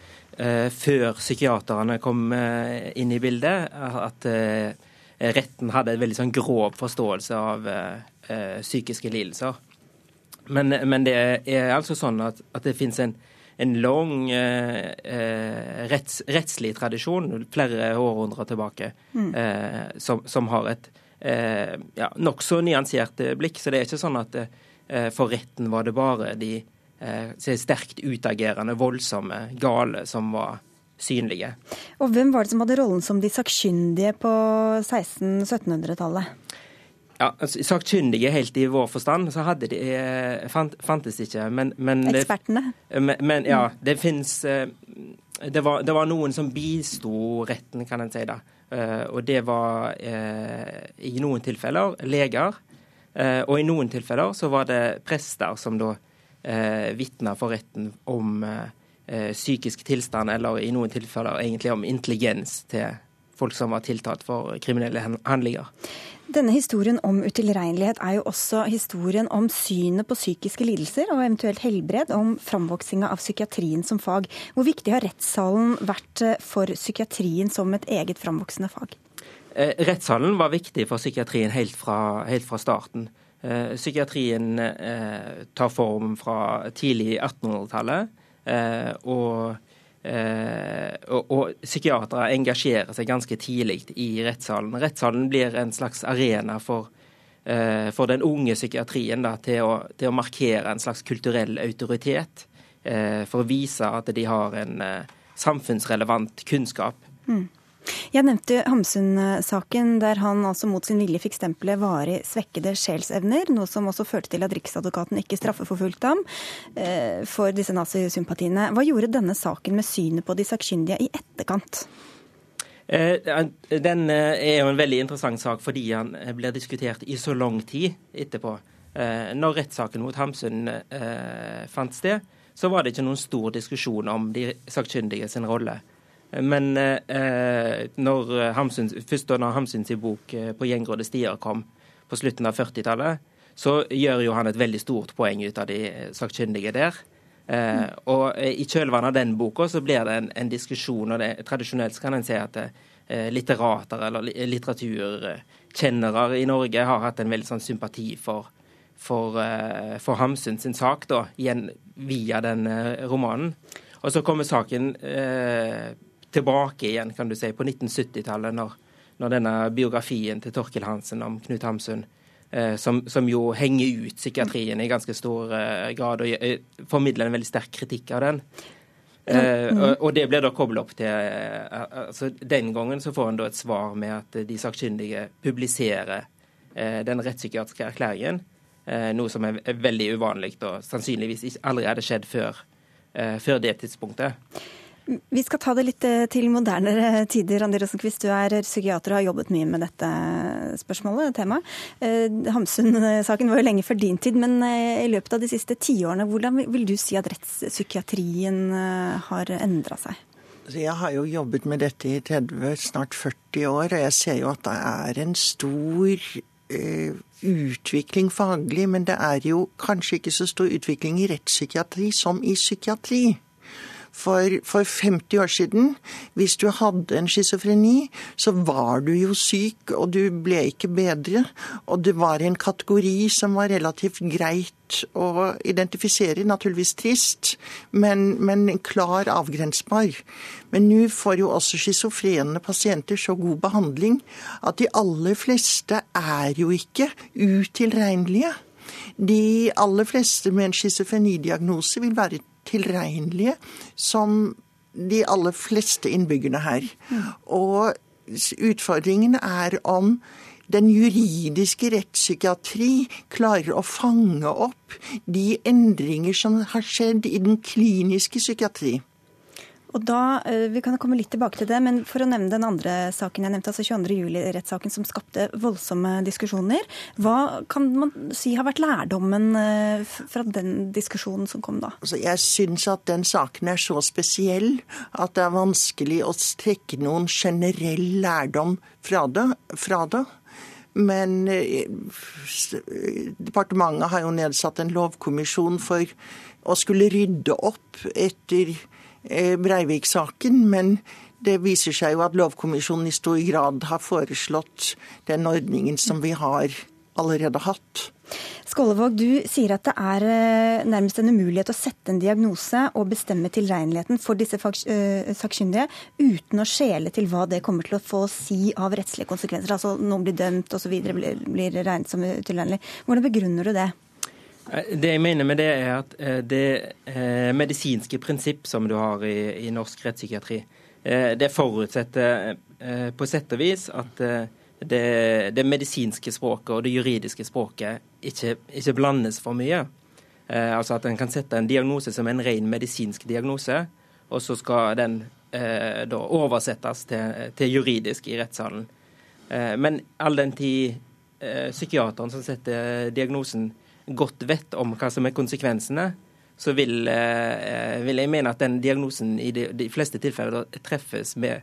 I: før psykiaterne kom inn i bildet, at retten hadde en veldig sånn grov forståelse av psykiske lidelser. Men, men, det er altså sånn at, at det finnes en, en lang eh, retts, rettslig tradisjon flere århundrer tilbake mm. eh, som, som, har et eh, ja, nokså nyansert blikk. Så det er ikke sånn at eh, for retten var det bare de eh, sterkt utagerende, voldsomme, gale som var synlige.
A: Og Hvem var det som hadde rollen som de sakkyndige på 1600-1700-tallet?
I: Ja, altså, Sakkyndige helt i vår forstand, så hadde de, eh, fant, fantes ikke. Men, men
A: Ekspertene?
I: Men, men, ja, det fins eh, det, det, var noen som bisto retten, kan en si. da. Eh, og det var i noen tilfeller leger. Og i noen tilfeller så var det prester som da eh, vitna for retten om psykisk tilstand, eller i noen tilfeller egentlig om intelligens til folk som var tiltalt for kriminelle handlinger.
A: Denne historien om utilregnelighet er jo også historien om synet på psykiske lidelser og eventuelt helbred, om framvoksinga av psykiatrien som fag. Hvor viktig har rettssalen vært eh, for psykiatrien som et eget framvoksende fag?
I: Eh, rettssalen var viktig for psykiatrien helt fra, helt fra starten. Eh, psykiatrien tar form fra tidlig 1800-tallet. og og, og psykiatere engasjerer seg ganske tidlig i rettssalen. Rettssalen blir en slags arena for, eh, for den unge psykiatrien da, til, å, til, å, markere en slags kulturell autoritet. Eh, for å vise at de har en eh, samfunnsrelevant kunnskap. Mm.
A: Jeg nevnte Hamsun-saken, der han altså mot sin vilje fikk stempelet varig svekkede sjelsevner, noe som også førte til at Riksadvokaten ikke straffeforfulgte ham eh, for disse nazisympatiene. Hva gjorde denne saken med synet på de sakkyndige i etterkant?
I: Eh, den eh, er jo en veldig interessant sak fordi han blir diskutert i så lang tid etterpå. Når rettssaken mot Hamsun fant sted, så var det ikke noen stor diskusjon om de sakkyndige sin rolle. Men eh, når Hamsun, først da når Hamsuns bok eh, 'På gjengrådde stier' kom på slutten av 40-tallet, så gjør jo han et veldig stort poeng ut av de sakkyndige der. Eh, og i kjølvannet av den boka så blir det en, en diskusjon, og det, tradisjonelt kan en si at det, litterater eller litteraturkjennere i Norge har hatt en veldig sånn sympati for, for, eh, for Hamsun sin sak, da, igjen via den eh, romanen. Og så kommer saken eh, tilbake igjen, kan du si, på 1970-tallet, når, når, denne biografien til Torkil Hansen om Knut Hamsun eh, som, som, jo henger ut psykiatrien i ganske stor eh, grad, og eh, formidler en veldig sterk kritikk av den. Eh, og, og, det blir da koblet opp til eh, altså Den gangen så får en da et svar med at de sakkyndige publiserer eh, den rettspsykiatriske erklæringen, noe som er veldig uvanlig og sannsynligvis aldri hadde skjedd før, før det tidspunktet.
A: Vi skal ta det litt eh, til modernere tider. Randi Rosenquist, du er psykiater og har jobbet mye med dette spørsmålet, temaet. Eh, Hamsun-saken var jo lenge før din tid, men eh, i løpet av de siste tiårene, hvordan vil du si at rettspsykiatrien har endra seg?
J: Altså, jeg har jo jobbet med dette i 30, snart 40 år, og jeg ser jo at det er en stor utvikling faglig, men det er jo kanskje ikke så stor utvikling i rettspsykiatri som i psykiatri. For, for 50 år siden, hvis du hadde en schizofreni, så var du jo syk, og du ble ikke bedre. Og det var en kategori som var relativt greit å identifisere. Naturligvis trist, men, men klar avgrensbar. Men nå får jo også schizofrene pasienter så god behandling at de aller fleste er jo ikke utilregnelige. De aller fleste med en schizofrenidiagnose vil være tilregnelige som de aller fleste innbyggerne her. Og utfordringen er om den juridiske rettspsykiatri klarer å fange opp de endringer som har skjedd i den kliniske psykiatri.
A: Og da, eh, Vi kan komme litt tilbake til det, men for å nevne den andre saken jeg nevnte, altså 22. juli-rettssaken som skapte voldsomme diskusjoner. Hva kan man si har vært lærdommen eh, fra den diskusjonen som kom da?
J: Altså, jeg syns at den saken er så spesiell at det er vanskelig å trekke noen generell lærdom fra det. Fra det. Men eh, departementet har jo nedsatt en lovkommisjon for å skulle rydde opp etter Breivik-saken, men det viser seg jo at Lovkommisjonen i stor grad har foreslått den ordningen som vi har allerede hatt.
A: Skålevåg, du sier at det er eh, nærmest en umulighet å sette en diagnose og bestemme tilregneligheten for disse eh, sakkyndige uten å skjele til hva det kommer til å få si av rettslige konsekvenser. Altså noen blir dømt osv. Blir, blir regnet som utilregnelig. Hvordan begrunner du det?
I: Eh, det jeg mener med det, er at det medisinske prinsipp som du har i, i norsk rettspsykiatri, det forutsetter på sett og vis at det, det, medisinske språket og det juridiske språket ikke, ikke blandes for mye. Eh, altså at en kan sette en diagnose som en ren medisinsk diagnose, og så skal den eh, da oversettes til, til, juridisk i rettssalen. Eh, men all den tid eh, psykiateren som setter diagnosen, godt vet om hva som er konsekvensene, så vil, eh, vil jeg mene at den diagnosen i de, de fleste tilfeller treffes med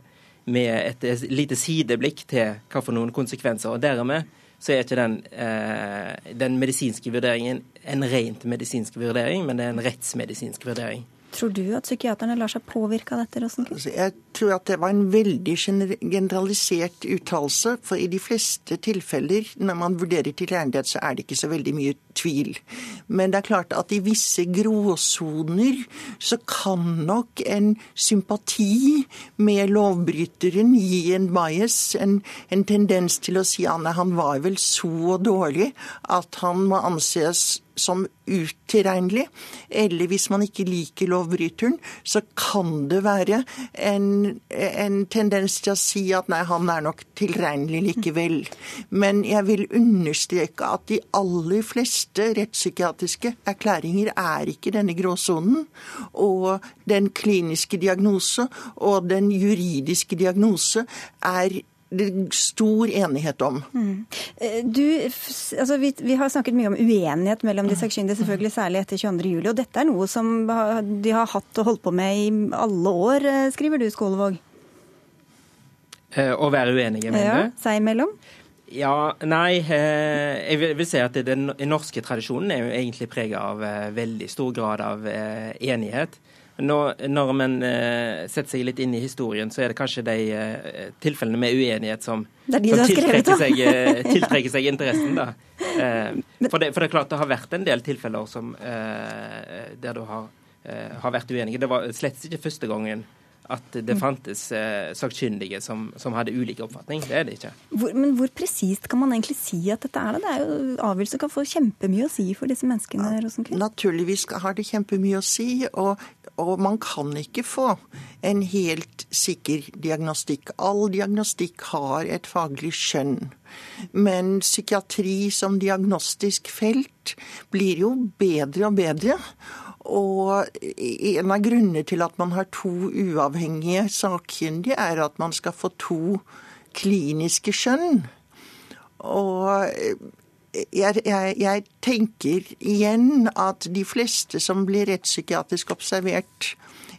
I: med et lite sideblikk til hva for noen konsekvenser. og Dermed så er ikke den, eh, den medisinske vurderingen en rent medisinsk vurdering, men det er en rettsmedisinsk vurdering.
A: Tror du at psykiaterne lar seg påvirke av dette? Rosenkvist?
J: Altså, jeg tror at det var en veldig generalisert uttalelse. For i de fleste tilfeller når man vurderer tilgjengelighet, så er det ikke så veldig mye tvil. Men det er klart at i visse gråsoner så kan nok en sympati med lovbryteren gi en bias, en, en tendens til å si at han var vel så dårlig at han må anses som utilregnelig. Eller hvis man ikke liker lovbryteren, så kan det være en, en tendens til å si at nei, han er nok tilregnelig likevel. Men jeg vil understreke at de aller fleste rettspsykiatriske erklæringer er ikke denne gråsonen. Og den kliniske diagnose og den juridiske diagnose er det er stor enighet om. Mm.
A: Du, altså vi, vi, har snakket mye om uenighet mellom de sakkyndige, selvfølgelig særlig etter 22.07. Og dette er noe som de har hatt og holdt på med i alle år, eh, skriver du, Skålevåg?
I: Eh, å være uenige, mener
A: du? Ja, seg imellom?
I: Ja, nei. Jeg vil, si at den norske tradisjonen er jo egentlig prega av veldig stor grad av enighet. Når, når man uh, setter seg litt inn i historien, så er det kanskje de uh, tilfellene med uenighet som,
A: som tiltrekker,
I: seg, uh, tiltrekker, seg, interessen. da. For det, for, det, er klart det har vært en del tilfeller som, der du har, har vært uenige. Det var slett ikke første gangen at det fantes eh, sakkyndige som, som, hadde ulik oppfatning. Det er det ikke.
A: Hvor, men hvor presist kan man egentlig si at dette er? det? Det er jo Avgjørelser kan få kjempemye å si for disse menneskene. Rosenkvist.
J: Naturligvis har det kjempemye å si. Og, og, man kan ikke få en helt sikker diagnostikk. All diagnostikk har et faglig skjønn. Men psykiatri som diagnostisk felt blir jo bedre og bedre. Og en av grunnene til at man har to uavhengige sakkyndige, er at man skal få to kliniske skjønn. Og jeg, jeg, jeg, tenker igjen at de fleste som blir rettspsykiatrisk observert,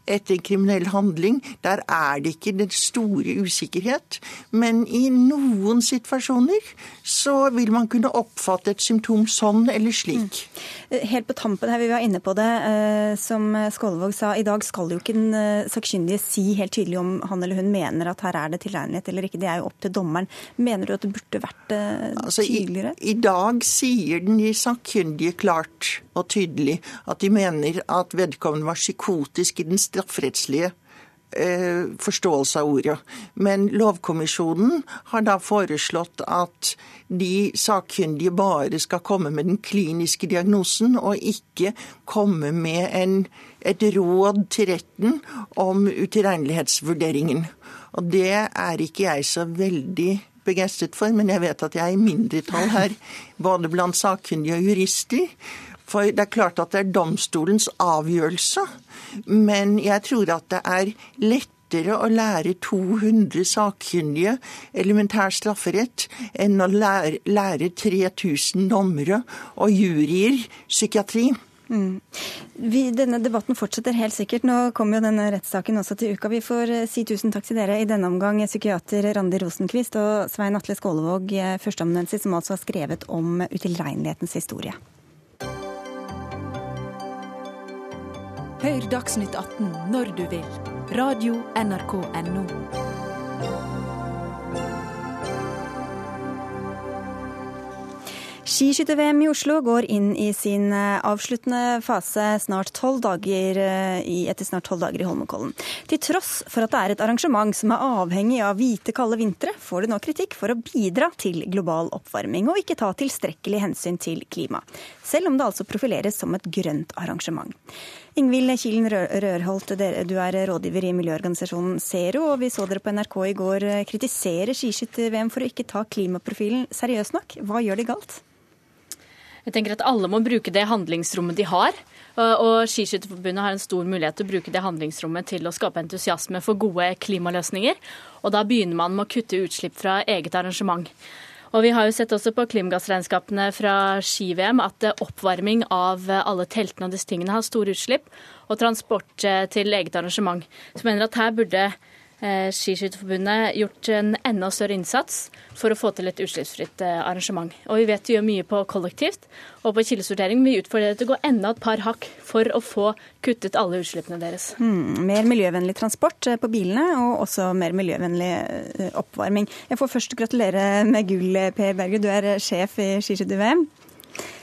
J: etter en kriminell handling, der er det ikke den store usikkerhet. Men i noen situasjoner så vil man kunne oppfatte et symptom sånn eller slik.
A: Mm. Helt på tampen her, vi var inne på det, eh, som Skålevåg sa. I dag skal jo ikke den eh, sakkyndige si helt tydelig om han eller hun mener at her er det tilregnelighet eller ikke. Det er jo opp til dommeren. Mener du at det burde vært tydeligere? altså?
J: I, I dag sier den sakkyndige klart og tydelig at de mener at vedkommende var psykotisk i den strafferettslige eh, forståelse av ordet. Men Lovkommisjonen har da foreslått at de sakkyndige bare skal komme med den kliniske diagnosen, og ikke komme med en, et råd til retten om utilregnelighetsvurderingen. Og det er ikke jeg så veldig begeistret for, men jeg vet at jeg er i mindretall her, både blant sakkyndige og jurister. For det er klart at det er domstolens avgjørelse, men jeg tror at det er lettere å lære 200 sakkyndige elementær strafferett enn å lære, lære 3000 dommere og juryer psykiatri. Mm.
A: Vi, denne debatten fortsetter helt sikkert. Nå kommer jo denne rettssaken også til uka. Vi får eh, si tusen takk til dere i denne omgang, psykiater Randi Rosenkvist og Svein Atle Skålevåg, eh, førsteamanuensis, som altså har skrevet om utilregnelighetens historie.
D: Hør Dagsnytt 18 når du vil Radio NRK NO.
A: Skiskytter-VM i Oslo går inn i sin eh, avsluttende fase snart 12 dager, eh, etter snart tolv dager i Holmenkollen. Til tross for at det er et arrangement som er avhengig av hvite, kalde vintre, får det nå kritikk for å bidra til global oppvarming og ikke ta tilstrekkelig hensyn til klima. Selv om det altså profileres som et grønt arrangement. Ingvild Kilen Rørholt, du er rådgiver i miljøorganisasjonen Zero, og vi så dere på NRK i går eh, kritisere skiskytter-VM for å ikke ta klimaprofilen seriøst nok. Hva gjør de galt?
K: Jeg tenker at alle må bruke det handlingsrommet de har. Og Skiskytterforbundet har en stor mulighet til å bruke det handlingsrommet til å skape entusiasme for gode klimaløsninger. Og da begynner man med å kutte utslipp fra eget arrangement. Og vi har jo sett også på klimagassregnskapene fra ski-VM at oppvarming av alle teltene og disse tingene har store utslipp, og transport eh, til eget arrangement. Så jeg mener at her burde Eh, Skiskytterforbundet gjort en enda større innsats for å få til et utslippsfritt eh, arrangement. Og vi vet vi gjør mye på kollektivt og på kildesortering. Vi utfordrer til å gå enda et par hakk for å få kuttet alle utslippene deres.
A: Mm, mer miljøvennlig transport eh, på bilene, og også mer miljøvennlig oppvarming. Jeg får først gratulere med gull, Per Berger. Du er sjef i Skiskytter-VM.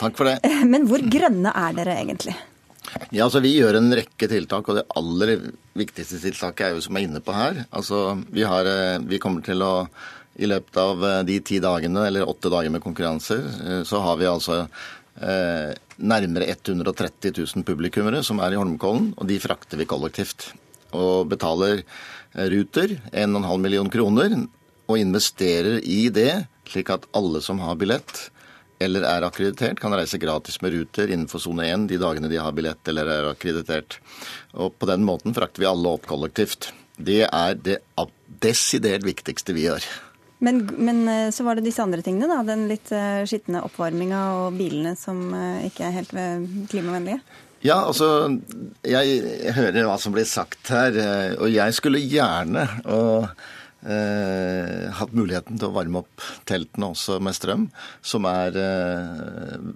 L: Takk for det.
A: Men hvor grønne er dere egentlig?
L: Ja, altså Vi gjør en rekke tiltak, og det aller viktigste tiltaket er jo som jeg er inne på her. Altså, Vi, har, eh, vi kommer til å i løpet av eh, de ti dagene, eller åtte dager med konkurranser, eh, så har vi altså eh, nærmere 130 000 publikummere som er i Holmenkollen, og de frakter vi kollektivt. Og betaler Ruter 1,5 million kroner, og investerer i det, slik at alle som har billett, eller er akkreditert, kan reise gratis med Ruter innenfor sone 1 de dagene de har billett eller er akkreditert. Og På den måten frakter vi alle opp kollektivt. Det er det desidert viktigste vi gjør.
A: Men, men, eh, så var det disse andre tingene, da. Den litt eh, skitne oppvarminga og bilene som eh, ikke er helt klimavennlige?
L: Ja, altså Jeg hører hva som blir sagt her, og jeg skulle gjerne og eh, hatt muligheten til å varme opp teltene også med strøm, som er eh,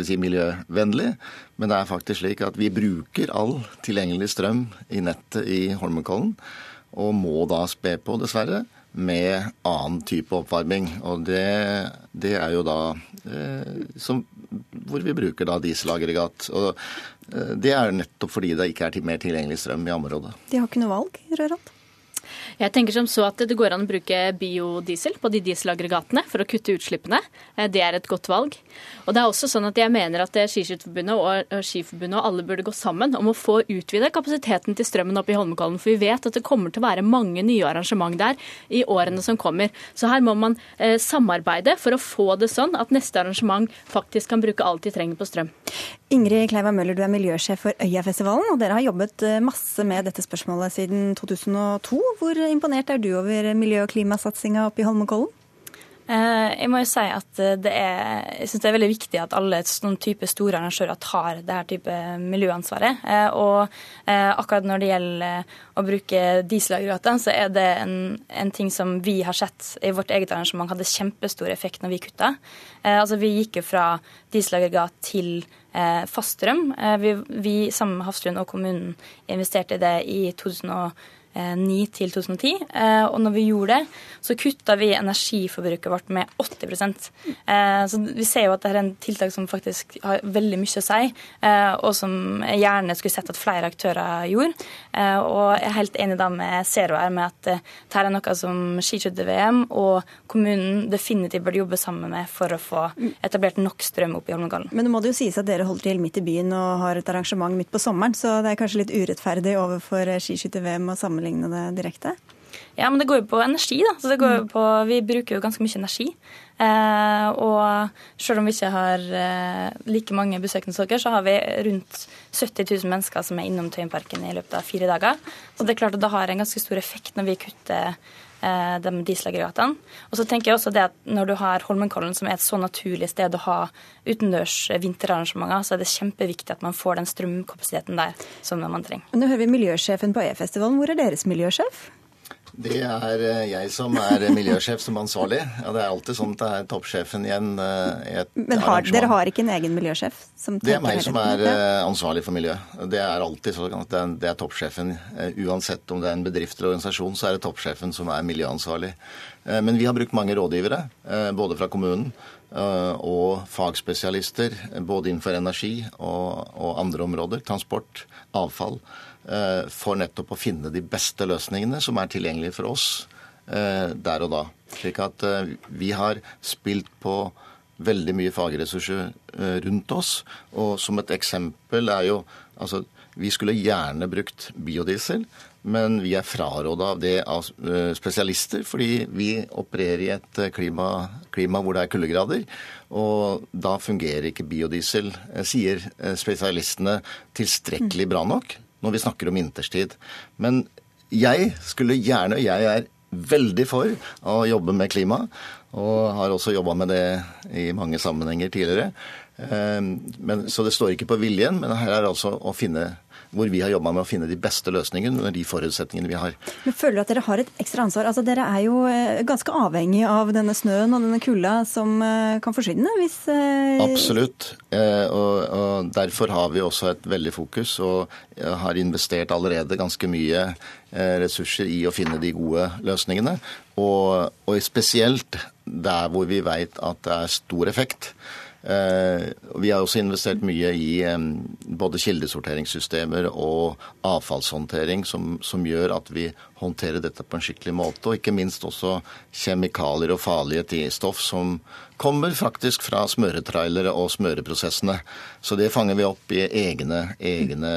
L: si, miljøvennlig. Men det er faktisk slik at vi bruker all tilgjengelig strøm i nettet i Holmenkollen, og må da spe på, dessverre, med annen type oppvarming. Og det, det er jo da eh, som, hvor vi bruker da dieselaggregat. Og eh, det er nettopp fordi det ikke er mer tilgjengelig strøm i området.
A: De har ikke noe valg, Rørold?
K: Jeg tenker som så at Det går an å bruke biodiesel på de dieselaggregatene for å kutte utslippene. Eh, det er et godt valg. Og det er også sånn at Jeg mener at Skiskytterforbundet og Skiforbundet og alle burde gå sammen om å få utvida kapasiteten til strømmen oppe i Holmenkollen. For vi vet at det kommer til å være mange nye arrangement der i årene som kommer. Så her må man eh, samarbeide for å få det sånn at neste arrangement faktisk kan bruke alt de trenger på strøm.
A: Ingrid Kleiva Møller, du er miljøsjef for Øyafestivalen, og dere har jobbet eh, masse med dette spørsmålet siden 2002. Hvor imponert er du over miljø- og klimasatsinga oppe i Holmenkollen?
M: Eh, jeg må jo si at det er, jeg synes det er veldig viktig at alle sånn type store arrangører tar det her type miljøansvaret. Eh, og eh, akkurat når det gjelder å bruke dieselaggregater, så er det en, en, ting som vi har sett i vårt eget arrangement hadde kjempestor effekt når vi kutta. Altså, vi gikk jo fra dieselaggregat til faststrøm. Vi, vi sammen med Hafslund og kommunen investerte i det i 2012 2009 til 2010. Eh, og når vi gjorde det, så kutta vi energiforbruket vårt med 80 eh, Så vi ser jo at dette er en tiltak som faktisk har veldig mye å si, eh, og som jeg gjerne skulle sett at flere aktører gjorde. Og jeg er helt enig da med Zero her med at dette er noe som skiskytter-VM og kommunen definitivt burde jobbe sammen med for å få etablert nok strøm opp i Holmenkollen.
A: Men nå må det jo sies at dere holder til midt i byen og har et arrangement midt på sommeren, så det er kanskje litt urettferdig overfor skiskytter-VM å sammenligne det direkte?
M: Ja, men det går jo på energi, da. Så det går jo på, vi bruker jo ganske mye energi. Eh, og selv om vi ikke har eh, like mange besøkende som dere, så har vi rundt 70 000 mennesker som er innom Tøyenparken i løpet av fire dager. Så det er klart at det har en ganske stor effekt når vi kutter eh, de dieselaggregatene. Og så tenker jeg også det at når du har Holmenkollen, som er et så naturlig sted å ha utendørs vinterarrangementer, så er det kjempeviktig at man får den strømkapasiteten der som man trenger.
A: Nå hører vi miljøsjefen på E-festivalen. Hvor er deres miljøsjef?
L: Det er eh, jeg som er miljøsjef som ansvarlig. Ja, det er alltid sånn at det er toppsjefen i en, eh, i et
A: Men har, dere har ikke en egen miljøsjef? Som
L: det er meg som er eh, ansvarlig for miljø. Det er alltid sånn at det er, det er toppsjefen. Eh, Uansett om det er en bedrift eller organisasjon, så er det toppsjefen som er miljøansvarlig. Eh, Men vi har brukt mange rådgivere, eh, både fra kommunen eh, og fagspesialister, eh, både innenfor energi og, og andre områder, transport, avfall, eh, for nettopp å finne de beste løsningene som er tilgjengelige for oss eh, der og da. Slik at eh, vi har spilt på veldig mye fagressurser eh, rundt oss. Og som et eksempel er jo altså Vi skulle gjerne brukt biodiesel, men vi er fraråda av det av eh, spesialister, fordi vi opererer i et eh, klima, klima hvor det er kuldegrader. Og da fungerer ikke biodiesel, eh, sier spesialistene, tilstrekkelig bra nok når vi snakker om vinterstid. Men jeg skulle gjerne, og jeg er veldig for å jobbe med klima, og har også jobba med det i mange sammenhenger tidligere. Men, så det står ikke på viljen, men her er det altså å finne hvor vi har jobba med å finne de beste løsningene under de forutsetningene vi har.
A: Men føler du at dere har et ekstra ansvar? Altså, dere er jo eh, ganske avhengig av denne snøen og denne kulda som eh, kan forsvinne hvis eh,
L: Absolutt. Og, og derfor har vi også et veldig fokus og har investert allerede ganske mye ressurser i å finne de gode løsningene. Og, og spesielt der hvor vi vet at det er stor effekt. Eh, Vi har også investert mye i både kildesorteringssystemer og avfallshåndtering, som, som gjør at vi håndterer dette på en skikkelig måte. Og ikke minst også kjemikalier og farlige stoff som kommer faktisk fra smøretrailere og smøreprosessene. Så det fanger vi opp i egne, egne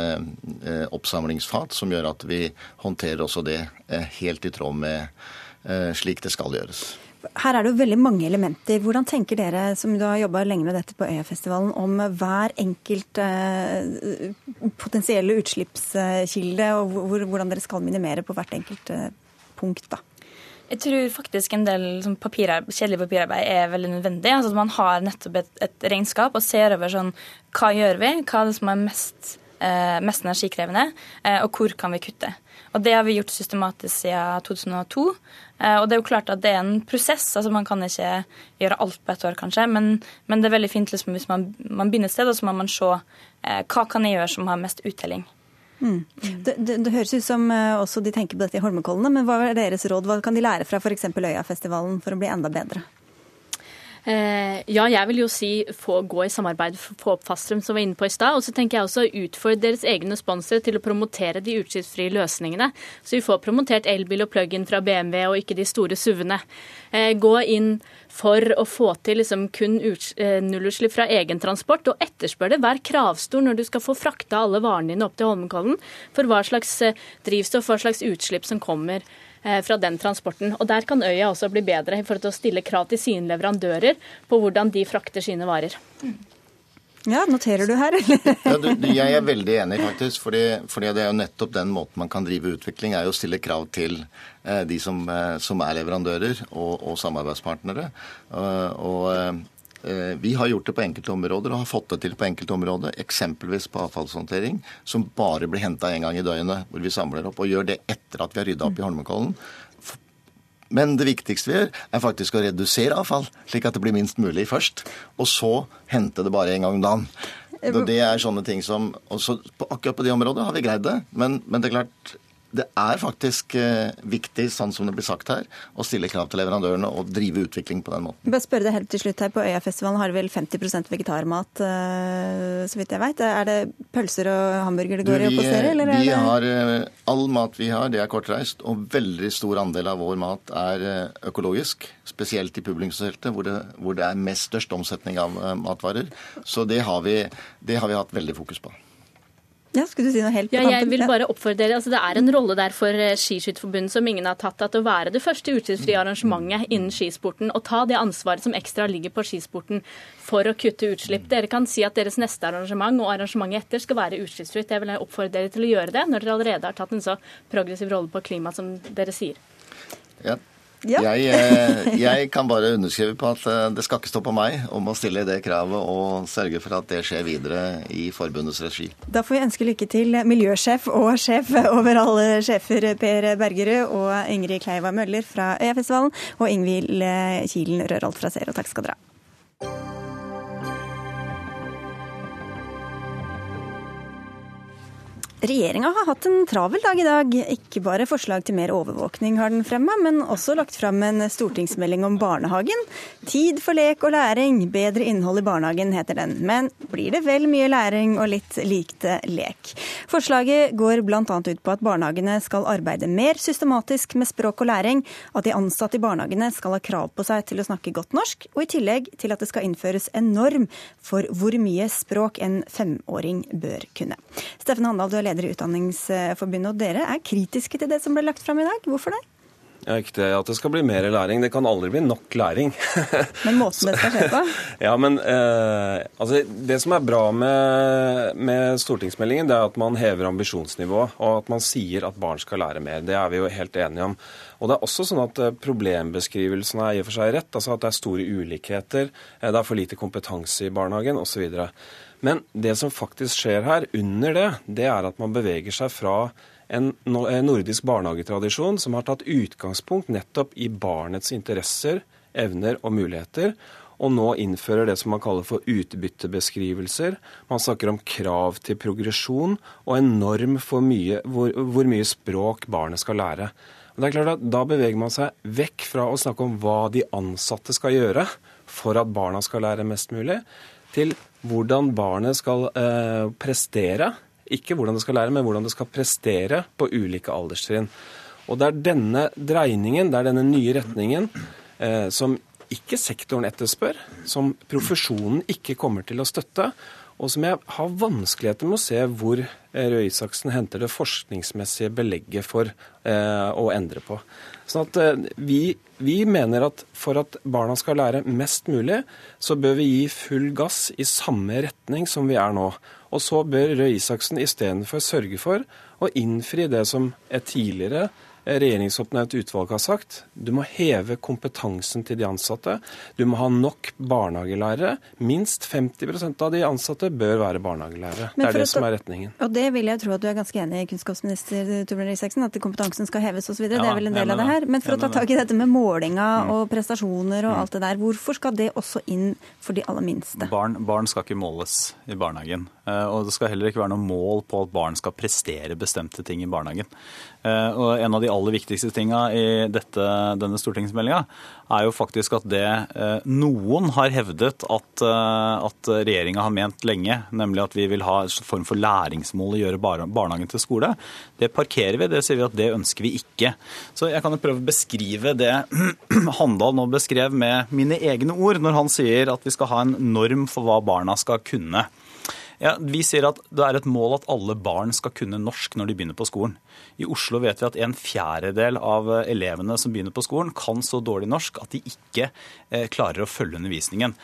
L: eh, oppsamlingsfat, som gjør at vi håndterer også det eh, helt i tråd med slik det skal gjøres.
A: Her er det jo veldig mange elementer. Hvordan tenker dere, som du har jobba lenge med dette på Øyafestivalen, om hver enkelt eh, potensielle utslippskilde, og hvor, hvordan dere skal minimere på hvert enkelt eh, punkt? da?
M: Jeg tror faktisk en del sånn, papirarbeid, kjedelig papirarbeid er veldig nødvendig. Altså at Man har nettopp et, et regnskap og ser over sånn, hva gjør vi, hva er det som er mest, eh, mest energikrevende, eh, og hvor kan vi kutte. Og Det har vi gjort systematisk siden 2002. Eh, og det er jo klart at det er en prosess. altså Man kan ikke gjøre alt på ett år, kanskje, men, men det er veldig fint liksom, hvis man, man begynner et sted, og så må man se eh, hva kan jeg gjøre som har mest uttelling.
A: Mm. Det, det, det høres ut som eh, også de tenker på dette i Holmenkollene, men hva er deres råd? Hva kan de lære fra f.eks. Øyafestivalen for å bli enda bedre?
K: Eh, ja, jeg vil jo si få gå i samarbeid, få opp Faststrøm, som var inne på i stad. Og så tenker jeg også utfordre deres egne sponsorer til å promotere de utslippsfrie løsningene. Så vi får promotert elbil og plug-in fra BMW og ikke de store SUV-ene. Eh, gå inn for å få til liksom kun eh, nullutslipp fra egen transport, og etterspør det. Vær kravstor når du skal få frakta alle varene dine opp til Holmenkollen for hva slags drivstoff, hva slags utslipp som kommer fra den transporten. Og Der kan øya også bli bedre i forhold til å stille krav til sine leverandører på hvordan de frakter sine varer.
A: Ja, noterer du her, eller?
L: Ja, du, du, jeg er veldig enig, faktisk. Fordi, fordi det er jo nettopp den måten man kan drive utvikling, er jo å stille krav til eh, de som, eh, som er leverandører og, og samarbeidspartnere. Uh, og eh, vi har gjort det på enkelte områder og har fått det til på enkelte områder, eksempelvis på avfallshåndtering, som bare blir henta en gang i døgnet, hvor vi samler opp og gjør det etter at vi har rydda opp i Holmenkollen. Men det viktigste vi gjør, er faktisk å redusere avfall, slik at det blir minst mulig først. Og så hente det bare en gang om dagen. Det er sånne ting som Akkurat på det området har vi greid det. Men, men det er klart, det er faktisk eh, viktig, sånn som det blir sagt her, å stille krav til leverandørene og drive utvikling på den måten.
A: Bare spørre deg helt til slutt her. På Øyafestivalen har vel 50% vegetarmat, eh, så vidt jeg vet. Er det pølser og hamburger det går i
L: å
A: opp? Eller er
L: vi
A: det...
L: har, eh, all mat vi har, det er kortreist, og veldig stor andel av vår mat er økologisk. Spesielt i publikumsfeltet, hvor, hvor det er mest størst omsetning av matvarer. Så det har, vi, det har vi hatt veldig fokus på.
A: Ja, skulle du si noe helt på
K: Ja, jeg vil bare oppfordre dere, altså Det er en rolle der for eh, Skiskytterforbundet som ingen har tatt, at å være det første utslippsfrie arrangementet innen skisporten. Og ta det ansvaret som ekstra ligger på skisporten for å kutte utslipp. Dere kan si at deres neste arrangement og arrangementet etter skal være utslippsfritt. Jeg vil oppfordre dere til å gjøre det, når dere allerede har tatt en så progressiv rolle på klima som dere sier.
L: Ja.
A: Ja.
L: Jeg, eh, jeg kan bare underskrive på at eh, det skal ikke stå på meg om å stille det kravet og sørge for at det skjer videre i forbundets regi.
A: Da får vi ønske lykke til miljøsjef og sjef over alle sjefer, Per Bergerud og Ingrid Kleiva Møller fra Øyafestivalen, og Ingvild Kilen Rørholt fra Zero. Takk skal dere ha. Regjeringa har hatt en travel dag i dag. Ikke bare forslag til mer overvåkning har den fremma, men også lagt fram en stortingsmelding om barnehagen. Tid for lek og læring, bedre innhold i barnehagen heter den. Men blir det vel mye læring og litt lite lek? Forslaget går bl.a. ut på at barnehagene skal arbeide mer systematisk med språk og læring, at de ansatte i barnehagene skal ha krav på seg til å snakke godt norsk, og i tillegg til at det skal innføres en norm for hvor mye språk en femåring bør kunne. Steffen Handal, du er leder leder i Utdanningsforbundet, og dere er kritiske til det som ble lagt fram i dag. Hvorfor det?
N: Ja, ikke det at det skal bli mer læring. Det kan aldri bli nok læring.
A: men måten det skal skje på?
N: ja, men eh, altså, Det som er bra med, med, stortingsmeldingen, det er at man hever ambisjonsnivået, og at man sier at barn skal lære mer. Det er vi jo helt enige om. Og det er også sånn at eh, Problembeskrivelsen er i og for seg rett. altså At det er store ulikheter, eh, det er for lite kompetanse i barnehagen osv. Men det som faktisk skjer her, under det, det er at man beveger seg fra en nordisk barnehagetradisjon som har tatt utgangspunkt nettopp i barnets interesser, evner og muligheter, og nå innfører det som man kaller for utbyttebeskrivelser. Man snakker om krav til progresjon og en norm for mye, hvor, hvor mye språk barnet skal lære. Og det er klart at Da beveger man seg vekk fra å snakke om hva de ansatte skal gjøre for at barna skal lære mest mulig, til hvordan barnet skal eh, prestere. Ikke hvordan det skal lære, men hvordan det skal prestere på ulike alderstrinn. Og det er denne dreiningen, det er denne nye retningen, eh, som ikke sektoren etterspør, som profesjonen ikke kommer til å støtte, og som jeg har vanskeligheter med å se hvor eh, Røe Isaksen henter det forskningsmessige belegget for eh, å endre på. Sånn at eh, vi, vi, mener at for at barna skal lære mest mulig, så bør vi gi full gass i samme retning som vi er nå. Og så bør Røe Isaksen istedenfor sørge for å innfri det som er tidligere regjeringsoppnevnt utvalg har sagt. Du må heve kompetansen til de ansatte. Du må ha nok barnehagelærere. Minst 50% av de ansatte bør være barnehagelærere. Det er det som er retningen.
A: Og det vil jeg tro at du er ganske enig i, kunnskapsminister Torbjørn Isaksen, at kompetansen skal heves osv. Ja, det er vel en del av det her. Men for å ta tak i dette med målinga mm. og prestasjoner og mm. alt det der, hvorfor skal det også inn for de aller minste?
O: Barn, barn skal ikke måles i barnehagen. Eh, og det skal heller ikke være noe mål på at barn skal prestere bestemte ting i barnehagen. Eh, og en av de aller viktigste tinga i dette, denne stortingsmeldinga er jo faktisk at det eh, noen har hevdet at, at regjeringa har ment lenge, nemlig at vi vil ha en form for læringsmål å gjøre barnehagen til skole, det parkerer vi. Det sier vi at det ønsker vi ikke. Så jeg kan jo prøve å beskrive det Handal nå beskrev med mine egne ord, når han sier at vi skal ha en norm for hva barna skal kunne. Ja, Vi sier at det er et mål at alle barn skal kunne norsk når de begynner på skolen. I Oslo vet vi at en fjerdedel av elevene som begynner på skolen, kan så dårlig norsk at de ikke eh, klarer å følge undervisningen.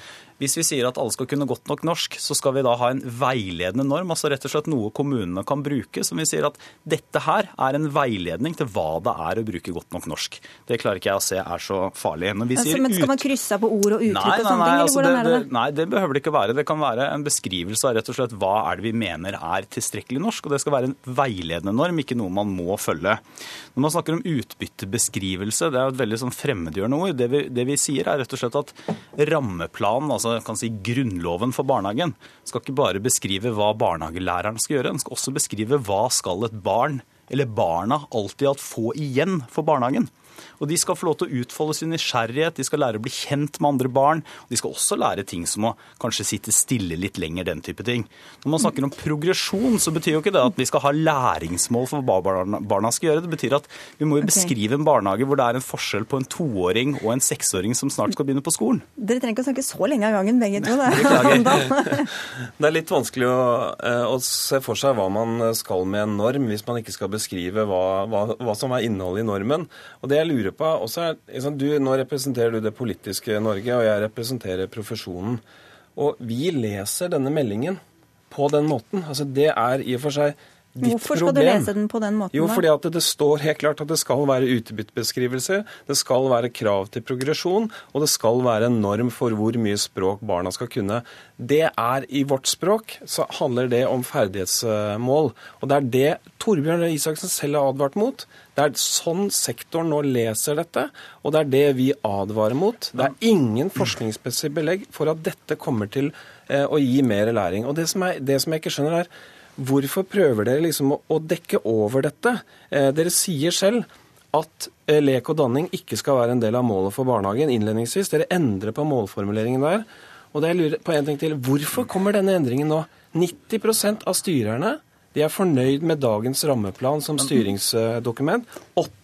O: Hvis vi sier at alle skal kunne godt nok norsk, så skal vi da ha en veiledende norm, altså rett og slett noe kommunene kan bruke, som vi sier at dette her er en veiledning til hva det er å bruke godt nok norsk. Det klarer ikke jeg å se er så farlig.
A: Altså, men skal man krysse av på ord og uttrykk nei,
O: og
A: sånne ting, altså,
O: det, det? Nei, det behøver det ikke være. Det kan være en beskrivelse av rett og slett hva er det vi mener er tilstrekkelig norsk, og det skal være en veiledende norm, ikke noe man må følge. Når man snakker om utbyttebeskrivelse, det er et veldig sånn fremmedgjørende ord. Det vi, det vi sier er rett og slett at rammeplanen, altså kan si grunnloven for barnehagen skal ikke bare beskrive hva barnehagelæreren skal gjøre, den skal også beskrive hva skal et barn eller barna alltid hatt få igjen for barnehagen. Og de skal få lov til å utfolde sin nysgjerrighet, de skal lære å bli kjent med andre barn. Og de skal også lære ting som å kanskje sitte stille litt lenger, den type ting. Når man snakker om progresjon, så betyr jo ikke det at vi skal ha læringsmål for hva barna skal gjøre. Det betyr at vi må jo beskrive en barnehage hvor det er en forskjell på en toåring og en seksåring som snart skal begynne på skolen.
A: Dere trenger ikke å snakke så lenge av gangen, begge to.
N: Det er litt vanskelig å, eh, å, se for seg hva man skal med en norm, hvis man ikke skal beskrive hva, hva, hva som er innholdet i normen. Og det jeg lurer også er, liksom, du, Nå representerer du det politiske Norge, og jeg representerer profesjonen. Og vi leser denne meldingen på den måten. Altså, det er i og for seg ditt
A: Hvorfor skal
N: problem.
A: du lese den på den måten?
N: Jo, fordi at det står helt klart at det skal være utbyttebeskrivelser, det skal være krav til progresjon, og det skal være en norm for hvor mye språk barna skal kunne. Det er i vårt språk, så handler det om ferdighetsmål. Og det er det Torbjørn Røe Isaksen selv har advart mot. Det er sånn sektoren nå leser dette, og det er det vi advarer mot. Det er ingen forskningsmessig belegg for at dette kommer til eh, å gi mer læring. Og det som, er, det som jeg ikke skjønner, er Hvorfor prøver dere liksom å, å dekke over dette? Eh, dere sier selv at eh, lek og danning ikke skal være en del av målet for barnehagen innledningsvis. Dere endrer på målformuleringen der. Og det jeg lurer på en ting til. Hvorfor kommer denne endringen nå? 90% av styrerne de er fornøyd med dagens rammeplan som styringsdokument. 80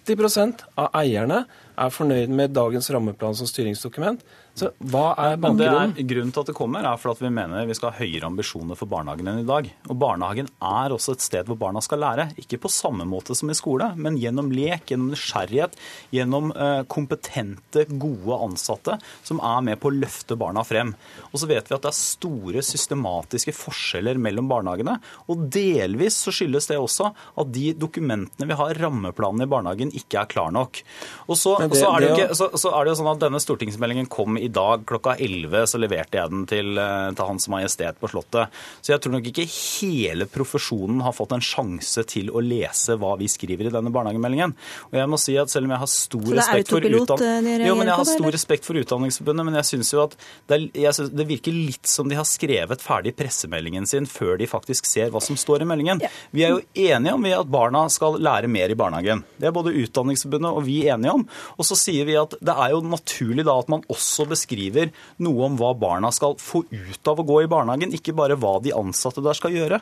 N: av eierne er fornøyd med dagens rammeplan som styringsdokument. Så hva er bakgrunnen?
O: er, grunnen til at det kommer, er for at vi mener vi skal ha høyere ambisjoner for barnehagen enn i dag. Og barnehagen er også et sted hvor barna skal lære. Ikke på samme måte som i skole, men gjennom lek, gjennom nysgjerrighet, gjennom eh, kompetente, gode ansatte som er med på å løfte barna frem. Og så vet vi at det er store systematiske forskjeller mellom barnehagene. Og delvis så skyldes det også at de dokumentene vi har, rammeplanene i barnehagen, ikke er klar nok. Og så,
N: det-
O: så, er, det jo ikke, så, så er det jo sånn at denne stortingsmeldingen kom i dag klokka 11, så leverte jeg den til, eh, til Hans Majestet på Slottet. Så jeg tror nok ikke hele profesjonen har fått en sjanse til å lese hva vi skriver i denne barnehagemeldingen. Og jeg må si at selv om jeg har stor respekt for utdan-
A: eh,
O: Jo, men jeg har stor respekt for Utdanningsforbundet, men jeg syns jo at det, er, synes, det virker litt som de har skrevet ferdig pressemeldingen sin før de faktisk ser hva som står i meldingen. Vi er jo enige om vi at barna skal lære mer i barnehagen. Det er både Utdanningsforbundet og vi enige om. Og så sier vi at det er jo naturlig da at man også beskriver noe om hva barna skal få ut av å gå i barnehagen, ikke bare hva de ansatte der skal gjøre.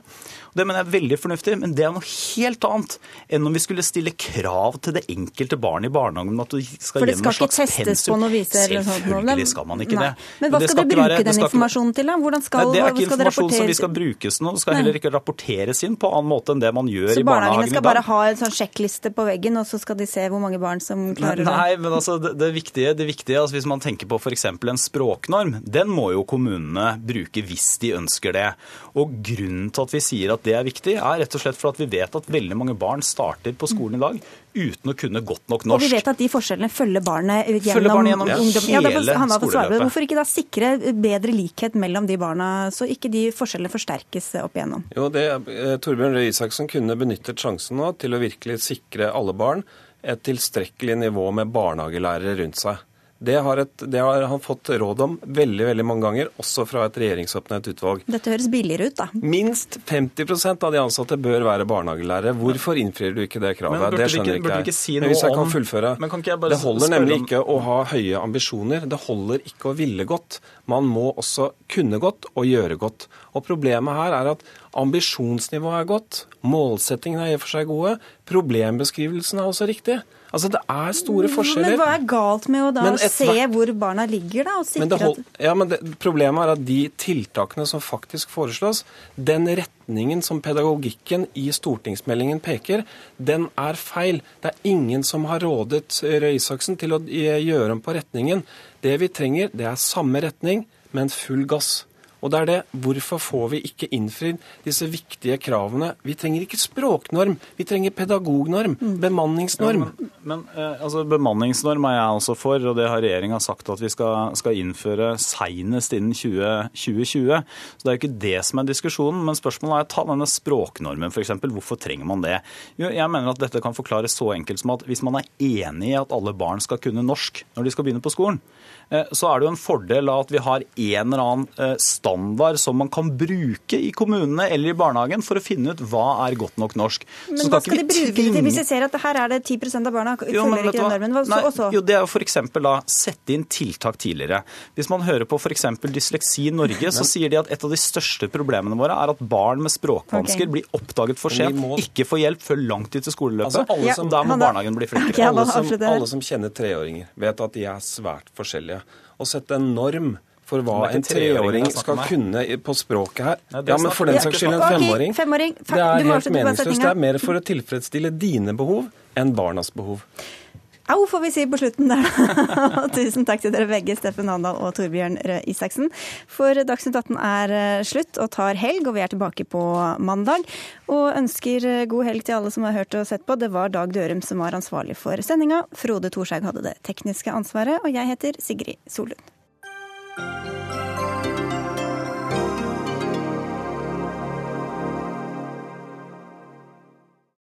O: Det mener jeg er veldig fornuftig, men det er noe helt annet enn om vi skulle stille krav til det enkelte barn i barnehagen at du skal
A: For det skal ikke testes
O: pensum.
A: på noe vis?
O: Selvfølgelig skal man ikke
A: Nei.
O: det.
A: Men hva
O: det
A: skal dere bruke
O: være-
A: den
O: skal
A: informasjonen til? da? Hvordan skal,
O: Nei, det er ikke
A: skal
O: informasjon som vi skal brukes nå. Det skal
A: Nei.
O: heller ikke rapporteres inn på annen måte enn det man gjør
A: Så
O: i
A: barnehagene skal bare ha en sånn sjekkliste på veggen, og så skal de se hvor mange barn som klarer det?
O: Nei, men altså, det, det viktige, det viktige altså, hvis man tenker på f.eks. en språknorm, den må jo kommunene bruke hvis de ønsker det. Og Grunnen til at vi sier at det er viktig, er rett og slett for at vi vet at veldig mange barn starter på skolen i dag uten å kunne godt nok norsk.
A: Og vi vet at de forskjellene følger barnet gjennom,
O: Følger barnet gjennom
A: ungdom. Ja, på-
O: hele
A: han har fått svare på. Hvorfor ikke da sikre bedre likhet mellom de barna, så ikke de forskjellene forsterkes opp igjennom?
N: Jo, det, eh, Torbjørn Røe Isaksen kunne benyttet sjansen nå til å virkelig sikre alle barn et tilstrekkelig nivå med barnehagelærere rundt seg. Det har, et, det har han fått råd om veldig veldig mange ganger, også fra et regjeringsoppnevnt utvalg.
A: Dette høres billigere ut, da.
N: Minst 50% av de ansatte bør være barnehagelærere. Hvorfor innfrir du ikke det kravet?
O: Men burde
N: det skjønner
O: ikke-
N: jeg.
O: ikke si
N: Men hvis jeg kan fullføre.
O: Men kan ikke jeg bare
N: det holder nemlig
O: om-
N: ikke å ha høye ambisjoner. Det holder ikke å ville godt. Man må også kunne godt og gjøre godt. Og Problemet her er at ambisjonsnivået er godt, målsettingene er i og for seg gode, problembeskrivelsen er også riktig. Altså Det er store forskjeller.
A: Men hva er galt med å da
N: Men
A: se hvor barna ligger, da, og
N: Men det hold, ja, men det, Problemet er at de tiltakene som faktisk foreslås, den retningen som pedagogikken i stortingsmeldingen peker, den er feil. Det er ingen som har rådet Røe Isaksen til å eh, gjøre om på retningen. Det vi trenger, det er samme retning, men full gass. Og det er det. Hvorfor får vi ikke innfridd disse viktige kravene? Vi trenger ikke språknorm, vi trenger pedagognorm, bemanningsnorm.
O: Ja, men men eh, altså, bemanningsnorm er jeg også for, og det har regjeringa sagt at vi skal, skal innføre seinest innen 20, 2020. Så det er jo ikke det som er diskusjonen. Men spørsmålet er ta denne språknormen f.eks. Hvorfor trenger man det? Jo, jeg mener at dette kan forklares så enkelt som at hvis man er enig i at alle barn skal kunne norsk når de skal begynne på skolen, eh, så er det jo en fordel at vi har en eller annen eh, standard som man kan bruke i kommunene eller i barnehagen for å finne ut hva er godt nok norsk. Så
A: Men hva
O: ikke
A: skal de bruke det til hvis de ser at her er det 10 av barna
O: jo, men
A: følger ikke den normen? Hva,
O: Nei, jo, det er jo f.eks. da sette inn tiltak tidligere. Hvis man hører på f.eks. Dysleksi Norge, så sier de at et av de største problemene våre er at barn med språkvansker
N: okay.
O: blir oppdaget for sent,
N: må-
O: ikke får hjelp før langt ut i skoleløpet.
N: Altså, alle som-
O: Der må barnehagen bli flinkere.
N: alle, som, alle som kjenner treåringer, vet at de er svært forskjellige. Å sette en norm for hva en treåring skal kunne på språket her
O: Nei,
N: Ja, men for den saks skyld en
O: femåring.
A: Okay,
N: femåring.
A: Fe-
N: Det er helt meningsløst. Det er mer for å tilfredsstille dine behov enn barnas behov.
A: Au, får vi si på slutten der, da. Tusen takk til dere begge, Steffen Andal og Torbjørn Røe Isaksen. For Dagsnytt 18 er eh, slutt og tar helg, og vi er tilbake på mandag. Og ønsker eh, god helg til alle som har hørt og sett på. Det var Dag Dørum som var ansvarlig for sendinga. Frode Thorshaug hadde det tekniske ansvaret, og jeg heter Sigrid Solund.